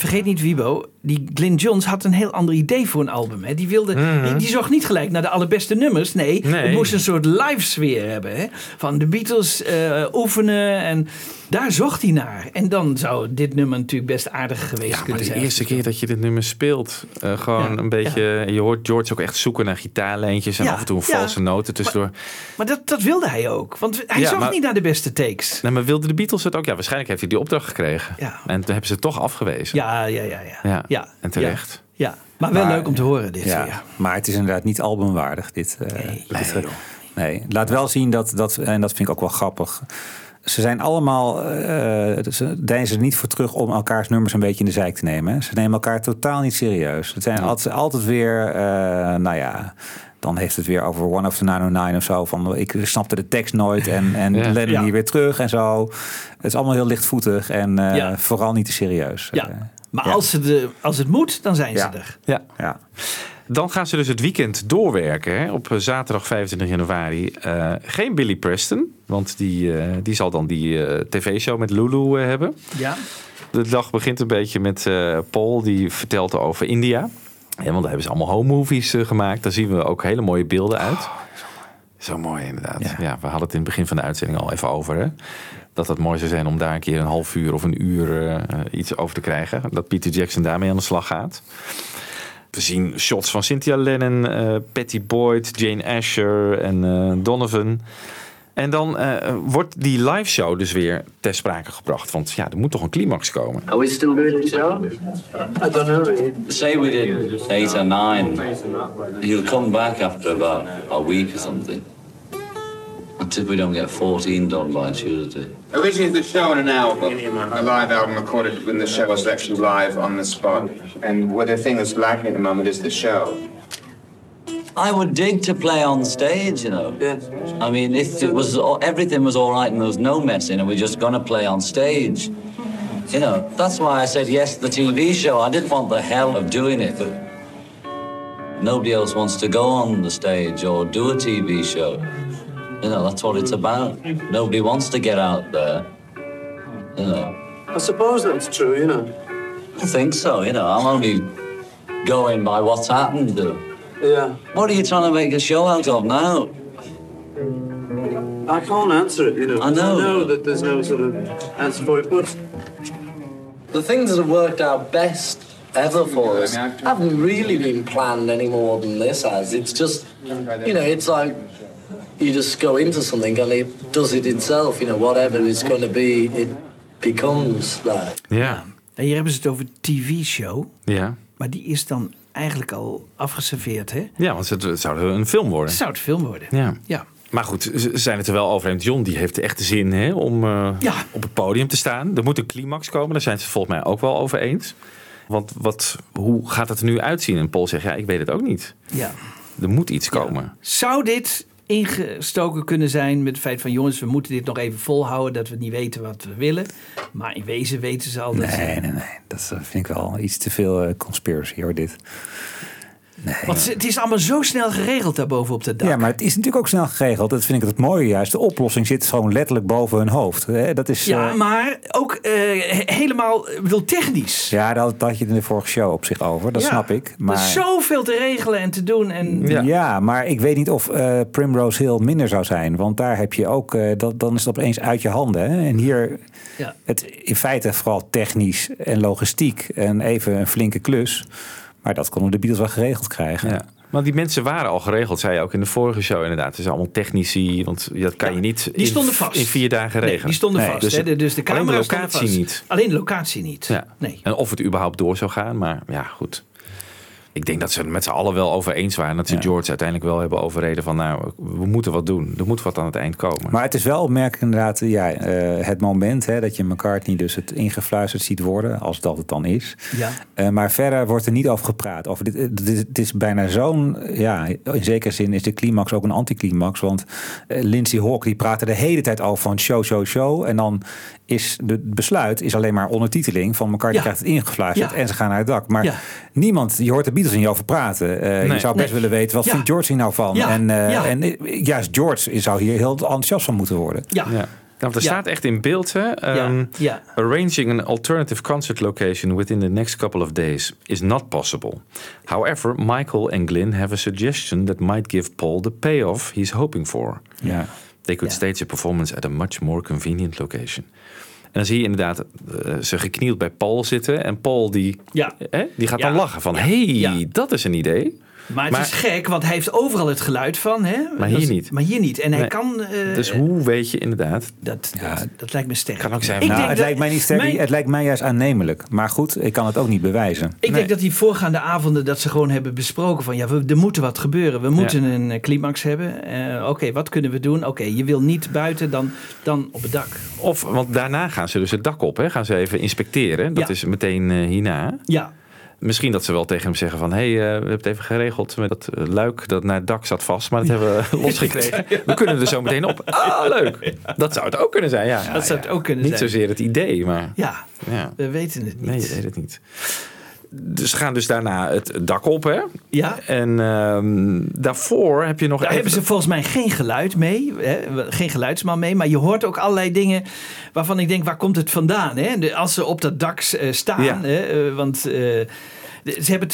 Vergeet niet, Wibo, die Glyn Johns had een heel ander idee voor een album. Hè. Die, wilde, die, die zocht niet gelijk naar de allerbeste nummers. Nee, Nee. het moest een soort live sfeer hebben. Hè. Van de Beatles eh, oefenen en daar zocht hij naar. En dan zou dit nummer natuurlijk best aardig geweest Ja, maar kunnen de zijn. eerste keer dat je dit nummer speelt, eh, gewoon Ja, een beetje. Je hoort George ook echt zoeken naar gitaarlijntjes en af en toe een valse noten tussendoor. Maar dat, dat wilde hij ook. Want hij zocht maar- niet naar de beste takes. Nee, maar wilden de Beatles het ook? Ja, waarschijnlijk heeft hij die opdracht gekregen. Ja. En toen hebben ze het toch afgewezen. Ja, ja, ja. ja. Ja, en terecht. Ja, maar wel Maar- leuk om te horen dit. Ja, maar het is inderdaad niet albumwaardig. Dit, eh, Nee, dit- nee, nee. Laat wel zien dat, dat, en dat vind ik ook wel grappig. Ze zijn allemaal, eh ze deinzen er niet voor terug om elkaars nummers een beetje in de zijk te nemen. Ze nemen elkaar totaal niet serieus. Het zijn altijd, altijd weer, eh, nou ja, dan heeft het weer over One of the 909 of zo. Van ik snapte de tekst nooit en, en Ja. Lennon Ja. hier weer terug en zo. Het is allemaal heel lichtvoetig en eh, vooral niet te serieus. Ja. Maar ja. Als, ze de, als het moet, dan zijn Ja. ze er. Ja. ja. Dan gaan ze dus het weekend doorwerken. Hè? Op eh, zaterdag 25 januari. Eh, geen Billy Preston. Want die, eh, die zal dan die tv-show met Lulu hebben. Ja. De dag begint een beetje met eh, Paul. Die vertelt over India. Ja, want daar hebben ze allemaal home movies gemaakt. Daar zien we ook hele mooie beelden uit. zo mooi inderdaad. Ja. we hadden het in het begin van de uitzending al even over. Hè? Dat het mooi zou zijn om daar een keer een half uur of een uur eh, iets over te krijgen. Dat Peter Jackson daarmee aan de slag gaat. We zien shots van Cynthia Lennon, eh Patty Boyd, Jane Asher en eh, Donovan. En dan eh, wordt die live show dus weer ter sprake gebracht. Want ja, er moet toch een climax komen. Are we still doing the show? I don't know. Say we did eight or nine. He'll come back after about a week or something. Until we don't get 14 done by Tuesday. Originally, the show and an album, a live album recorded when the show was actually live on the spot. And what the thing that's lacking at the moment is the show. I would dig to play on stage, you know. I mean, if it was everything was all right and there was no messing, and we're just gonna play on stage, you know. That's why I said yes to the TV show. I didn't want the hell of doing it, but nobody else wants to go on the stage or do a TV show. You know, that's what it's about. Nobody wants to get out there. You know. I suppose that's true, you know. I think so, you know. I'm only going by what's happened. Yeah. What are you trying to make a show out of now? I can't answer it, you know. I know. I know that there's no sort of answer for it, but The things that have worked out best ever for us haven't really been planned any more than this has. It's just, you know, it's like you just go into something and it does it itself. You know, whatever it's going to be, it becomes that. Ja. En hier hebben ze het over TV-show. Ja. Maar die is dan eigenlijk al afgeserveerd, hè? Ja, want het, het zou een film worden. Het zou het film worden. Ja. Ja. Maar goed, ze zijn het er wel over eens. John die heeft echt de zin hè, om eh, op het podium te staan. Er moet een climax komen. Daar zijn ze het volgens mij ook wel over eens. Want wat, hoe gaat het er nu uitzien? En Paul zegt, ja, ik weet het ook niet. Ja. Er moet iets komen. Zou dit ingestoken kunnen zijn met het feit van... jongens, we moeten dit nog even volhouden... dat we niet weten wat we willen. Maar in wezen weten ze al dat... Nee, nee, nee. Dat eh, vind ik wel iets te veel eh, conspiracy hoor, dit. Want het is allemaal zo snel geregeld daarboven op de dak. Ja, maar het is natuurlijk ook snel geregeld. Dat vind ik het mooie juist. De oplossing zit gewoon letterlijk boven hun hoofd. Hè, Dat is, Ja, eh, maar ook eh, he- helemaal ik bedoel, technisch. ja daar had je het in de vorige show op zich over. Dat Ja, snap ik. Maar... Er is zoveel te regelen en te doen. En, Ja. maar ik weet niet of eh, Primrose Hill minder zou zijn. Want daar heb je ook, eh, dat, dan is het opeens uit je handen. Hè? En hier, Ja. het in feite vooral technisch en logistiek. En even een flinke klus. Maar dat konden de Beatles wel geregeld krijgen. Ja. Maar die mensen waren al geregeld, zei je ook in de vorige show inderdaad. Het is allemaal technici, want dat kan je niet Die stonden in, vast. in vier dagen Nee, regelen. die stonden vast. Dus, hè. Dus de alleen de camera's stonden locatie vast. niet. Alleen de locatie niet. Ja. Nee. En of het überhaupt door zou gaan, maar ja, goed. Ik denk dat ze het met z'n allen wel over eens waren. Dat ze George uiteindelijk wel hebben overreden van... nou, we moeten wat doen. Er moet wat aan het eind komen. Maar het is wel opmerkelijk inderdaad, ja, eh, het moment hè, dat je McCartney dus het ingefluisterd ziet worden, als dat het dan is. Ja. Eh, maar verder wordt er niet over gepraat. Over dit, eh, dit, het is bijna zo'n, ja, in zekere zin is de climax ook een anticlimax. Want eh, Lindsay Hawk die praat er de hele tijd over van show, show, show. En dan is de het besluit is alleen maar ondertiteling van McCartney Ja. krijgt het ingefluisterd Ja. en ze gaan naar het dak. Maar Ja. niemand, je hoort de Beatles niet over praten. Eh, Nee. Je zou best Nee. willen weten, wat Ja. vindt George hier nou van? Ja. En, eh, Ja. en eh, juist George zou hier heel enthousiast van moeten worden. Ja. Ja. Nou, er Ja. staat echt in beeld, hè? ehm, ja. Arranging an alternative concert location within the next couple of days is not possible. However, Michael and Glyn have a suggestion that might give Paul the payoff he's hoping for. Ja. They could stage a performance at a much more convenient location. En dan zie je inderdaad eh, ze geknield bij Paul zitten. En Paul die, Ja. hè, die gaat dan lachen van... Hey, dat is een idee. Maar het Maar- is gek, want hij heeft overal het geluid van. Hè? Maar hier Dat niet. Maar hier niet. En hij Nee. kan... eh, Dus hoe weet je inderdaad... Dat, dat, dat lijkt me sterk. Kan ook zijn. Ik Nou, denk het dat- lijkt mij niet sterk, mijn- het lijkt mij juist aannemelijk. Maar goed, ik kan het ook niet bewijzen. Ik denk dat die voorgaande avonden dat ze gewoon hebben besproken van ja, we, er moet wat gebeuren. We moeten een eh, climax hebben. Eh, Oké, wat kunnen we doen? Oké, je wil niet buiten, dan, dan op het dak. Of, want daarna gaan ze dus het dak op. Hè? Gaan ze even inspecteren. Dat Ja. is meteen eh, hierna. Ja, Misschien dat ze wel tegen hem zeggen van... hé, hey, eh, we hebben het even geregeld met dat eh, luik dat naar het dak zat vast. Maar dat hebben we losgekregen. We kunnen er zo meteen op. Ah, leuk. Dat zou het ook kunnen zijn, ja. dat zou het ook kunnen Niet zijn. zozeer het idee, maar... Ja, Ja. we weten het niet. Nee, je weet het niet. Dus ze gaan dus daarna het dak op, hè? Ja. En ehm, daarvoor heb je nog Daar even... hebben ze volgens mij geen geluid mee, hè? geen geluidsman mee, maar je hoort ook allerlei dingen waarvan ik denk, waar komt het vandaan? Hè? Als ze op dat dak eh, staan, Ja. hè? eh, want eh, ze hebben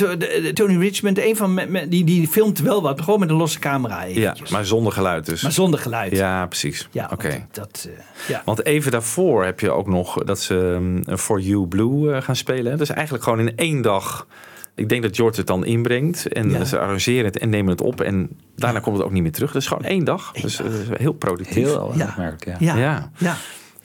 Tony Richmond, een van die, die filmt wel wat, gewoon met een losse camera. Ja, eventjes. maar zonder geluid dus. Maar zonder geluid. Ja, precies. Ja, Oké. Dat, eh, ja. Want even daarvoor heb je ook nog dat ze um, For You Blue eh, gaan spelen. hè. Dus eigenlijk gewoon in één dag. Ik denk dat George het dan inbrengt. En Ja. ze arrangeren het en nemen het op. En daarna komt het ook niet meer terug. Dus gewoon één dag. dus eh, heel productief. Heel Ja. ja. Ja. Ja.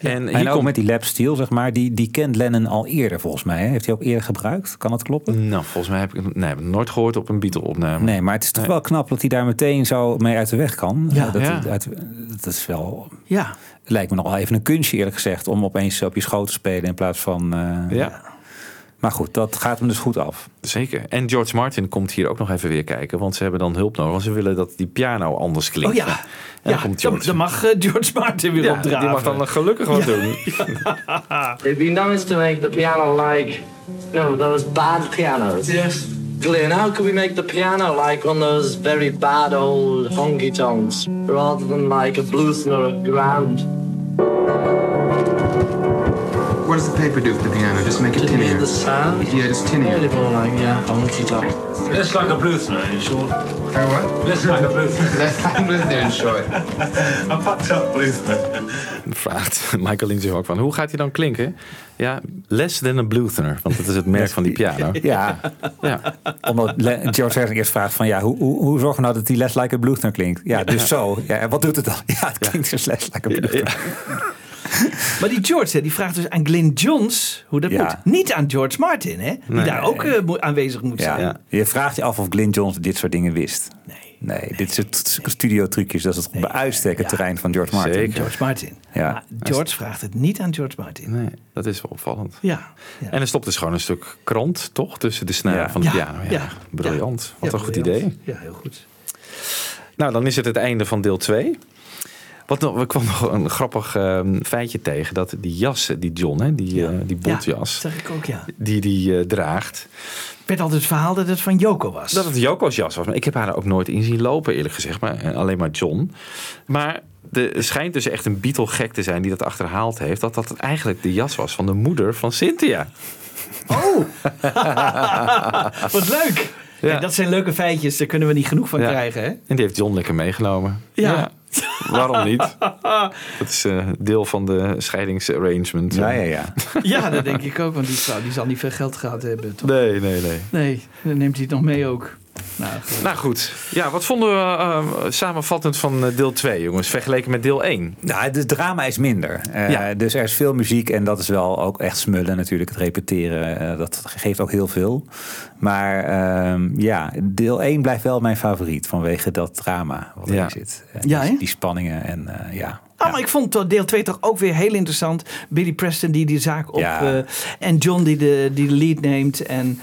En, ook komt... met die lap steel, zeg maar, die, die kent Lennon al eerder volgens mij. Hè? Heeft hij ook eerder gebruikt? Kan dat kloppen? Nou, volgens mij heb ik nee, heb ik het nooit gehoord op een Beatle-opname. Nee, maar het is toch wel knap dat hij daar meteen zo mee uit de weg kan. Ja. dat, Ja. dat, dat is wel... ja. Het lijkt me nog wel even een kunstje eerlijk gezegd... om opeens op je schoot te spelen in plaats van... eh, Ja, Maar goed, dat gaat hem dus goed af. zeker. En George Martin komt hier ook nog even weer kijken. Want ze hebben dan hulp nodig. Want ze willen dat die piano anders klinkt. Oh ja. En dan ja komt dan, George. dan mag eh, George Martin weer ja, opdraven. die mag dan gelukkig wat doen. It'd be nice to make the piano like, know, those bad pianos. Yes. Glenn, how could we make the piano like one of those very bad old honky tonks rather than like a Bluthner or a Grand? What does the paper do for the piano? Just make it tinnier. the sound? Yeah, just tinnier. Really more like, yeah, honky tonk. Less like a Bluthner in short. Oh, what? Less like a Bluthner. That's like Bluthner in short. I fucked up Bluthner. Vraagt Michael Lindsay ook van, hoe gaat hij dan klinken? Ja, less than a Bluthner. Want dat is het merk van die piano. Ja, Ja, omdat George Harrison eerst vraagt van... ja, hoe, hoe, hoe zorgen we nou dat die Les Like a Bluthner klinkt? Ja, dus zo. Ja, en wat doet het dan? Ja, het klinkt dus Les Like a Bluthner. Maar die George, hè, die vraagt dus aan Glyn Johns hoe dat Ja. moet. Niet aan George Martin, hè? Die Nee. daar ook eh, moet- aanwezig moet Ja. zijn. Je vraagt je af of Glyn Johns dit soort dingen wist. Nee. Nee, dit soort studiotrucjes, dat is het bij uitstek het Ja. terrein van George Martin. Zeker. George Martin. Ja. Maar George vraagt het niet aan George Martin. nee, dat is wel opvallend. Ja. ja. En er stopt dus gewoon een stuk krant, toch? Tussen de snaren Ja. van de Ja, piano. Ja, ja. briljant. Wat Ja, een goed idee. Ja, heel goed. Nou, dan is het het einde van deel 2. Wat nog, we kwam nog een grappig ehm, feitje tegen. Dat die jas, die John, hè, die, eh, die Ja, bontjas, zeg ik ook, ja. die die eh, draagt. Ik werd altijd het verhaal dat het van Joko was. Dat het Joko's jas was. Maar ik heb haar ook nooit in zien lopen, eerlijk gezegd. Maar eh, alleen maar John. Maar er schijnt dus echt een Beatle-gek te zijn die dat achterhaald heeft. Dat dat eigenlijk de jas was van de moeder van Cynthia. Oh! Wat leuk! Ja. Ja, dat zijn leuke feitjes, daar kunnen we niet genoeg van Ja. krijgen, hè? En die heeft John lekker meegenomen. Ja. Waarom niet? Dat is eh, deel van de scheidingsarrangement. Ja, ja, ja. Ja, dat denk ik ook, want die vrouw die zal niet veel geld gehad hebben, toch? Nee, nee, nee. Nee, dan neemt hij het nog mee ook. Nou, goed. Nou goed. Ja, wat vonden we eh, samenvattend van eh, deel 2, jongens? Vergeleken met deel 1. Nou, het drama is minder. Eh, Ja. Dus er is veel muziek en dat is wel ook echt smullen natuurlijk. Het repeteren, eh, dat geeft ook heel veel. Maar ehm, ja, deel 1 blijft wel mijn favoriet vanwege dat drama wat Ja. erin zit. Ja, die, spanningen en eh, ja. Ah, maar ik vond deel 2 toch ook weer heel interessant. Billy Preston die die zaak op... Ja. eh, en John die de, die de lead neemt. En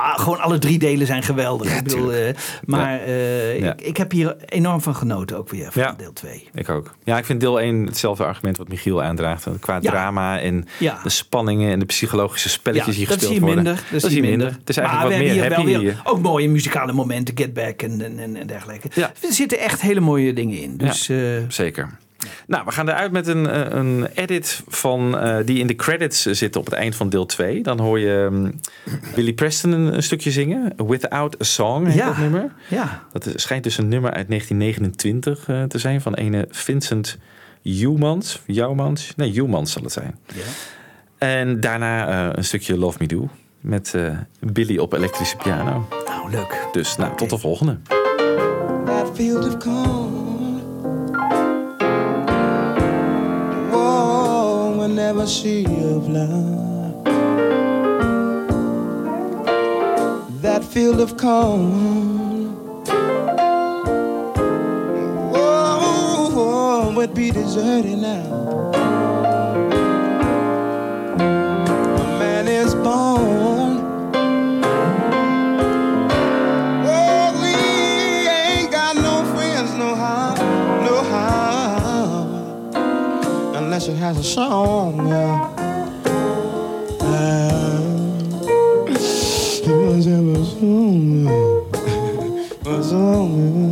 ah, gewoon alle drie delen zijn geweldig. Ja, ik bedoel, eh, maar eh, Ja. ik, ik heb hier enorm van genoten ook weer van deel 2. Ik ook. Ja, ik vind deel 1 hetzelfde argument wat Michiel aandraagt. Qua drama en Ja. de spanningen en de psychologische spelletjes die dat gespeeld is worden. minder. Dat is hier minder. Het is eigenlijk wat meer happy hier weer ook mooie muzikale momenten. Get Back en, en, en, en dergelijke. Ja. Er zitten echt hele mooie dingen in. Dus eh, Zeker. Nou, we gaan eruit met een, eh, een edit van, eh, die in de credits zit op het eind van deel 2. Dan hoor je mm, Billy Preston een, een stukje zingen. Without a Song heet Ja. dat nummer. ja. Dat is- schijnt dus een nummer uit 1929 eh, te zijn van ene Vincent Joumans. Joumans? Nee, Joumans zal het zijn. Ja. En daarna eh, een stukje Love Me Do met eh, Billy op elektrische piano. Nou, leuk. Dus nou, tot de volgende. That field of corn. Whoa, whenever she of love. That field of corn. Whoa, would be deserted now. Unless it has a song. Yeah. Ah,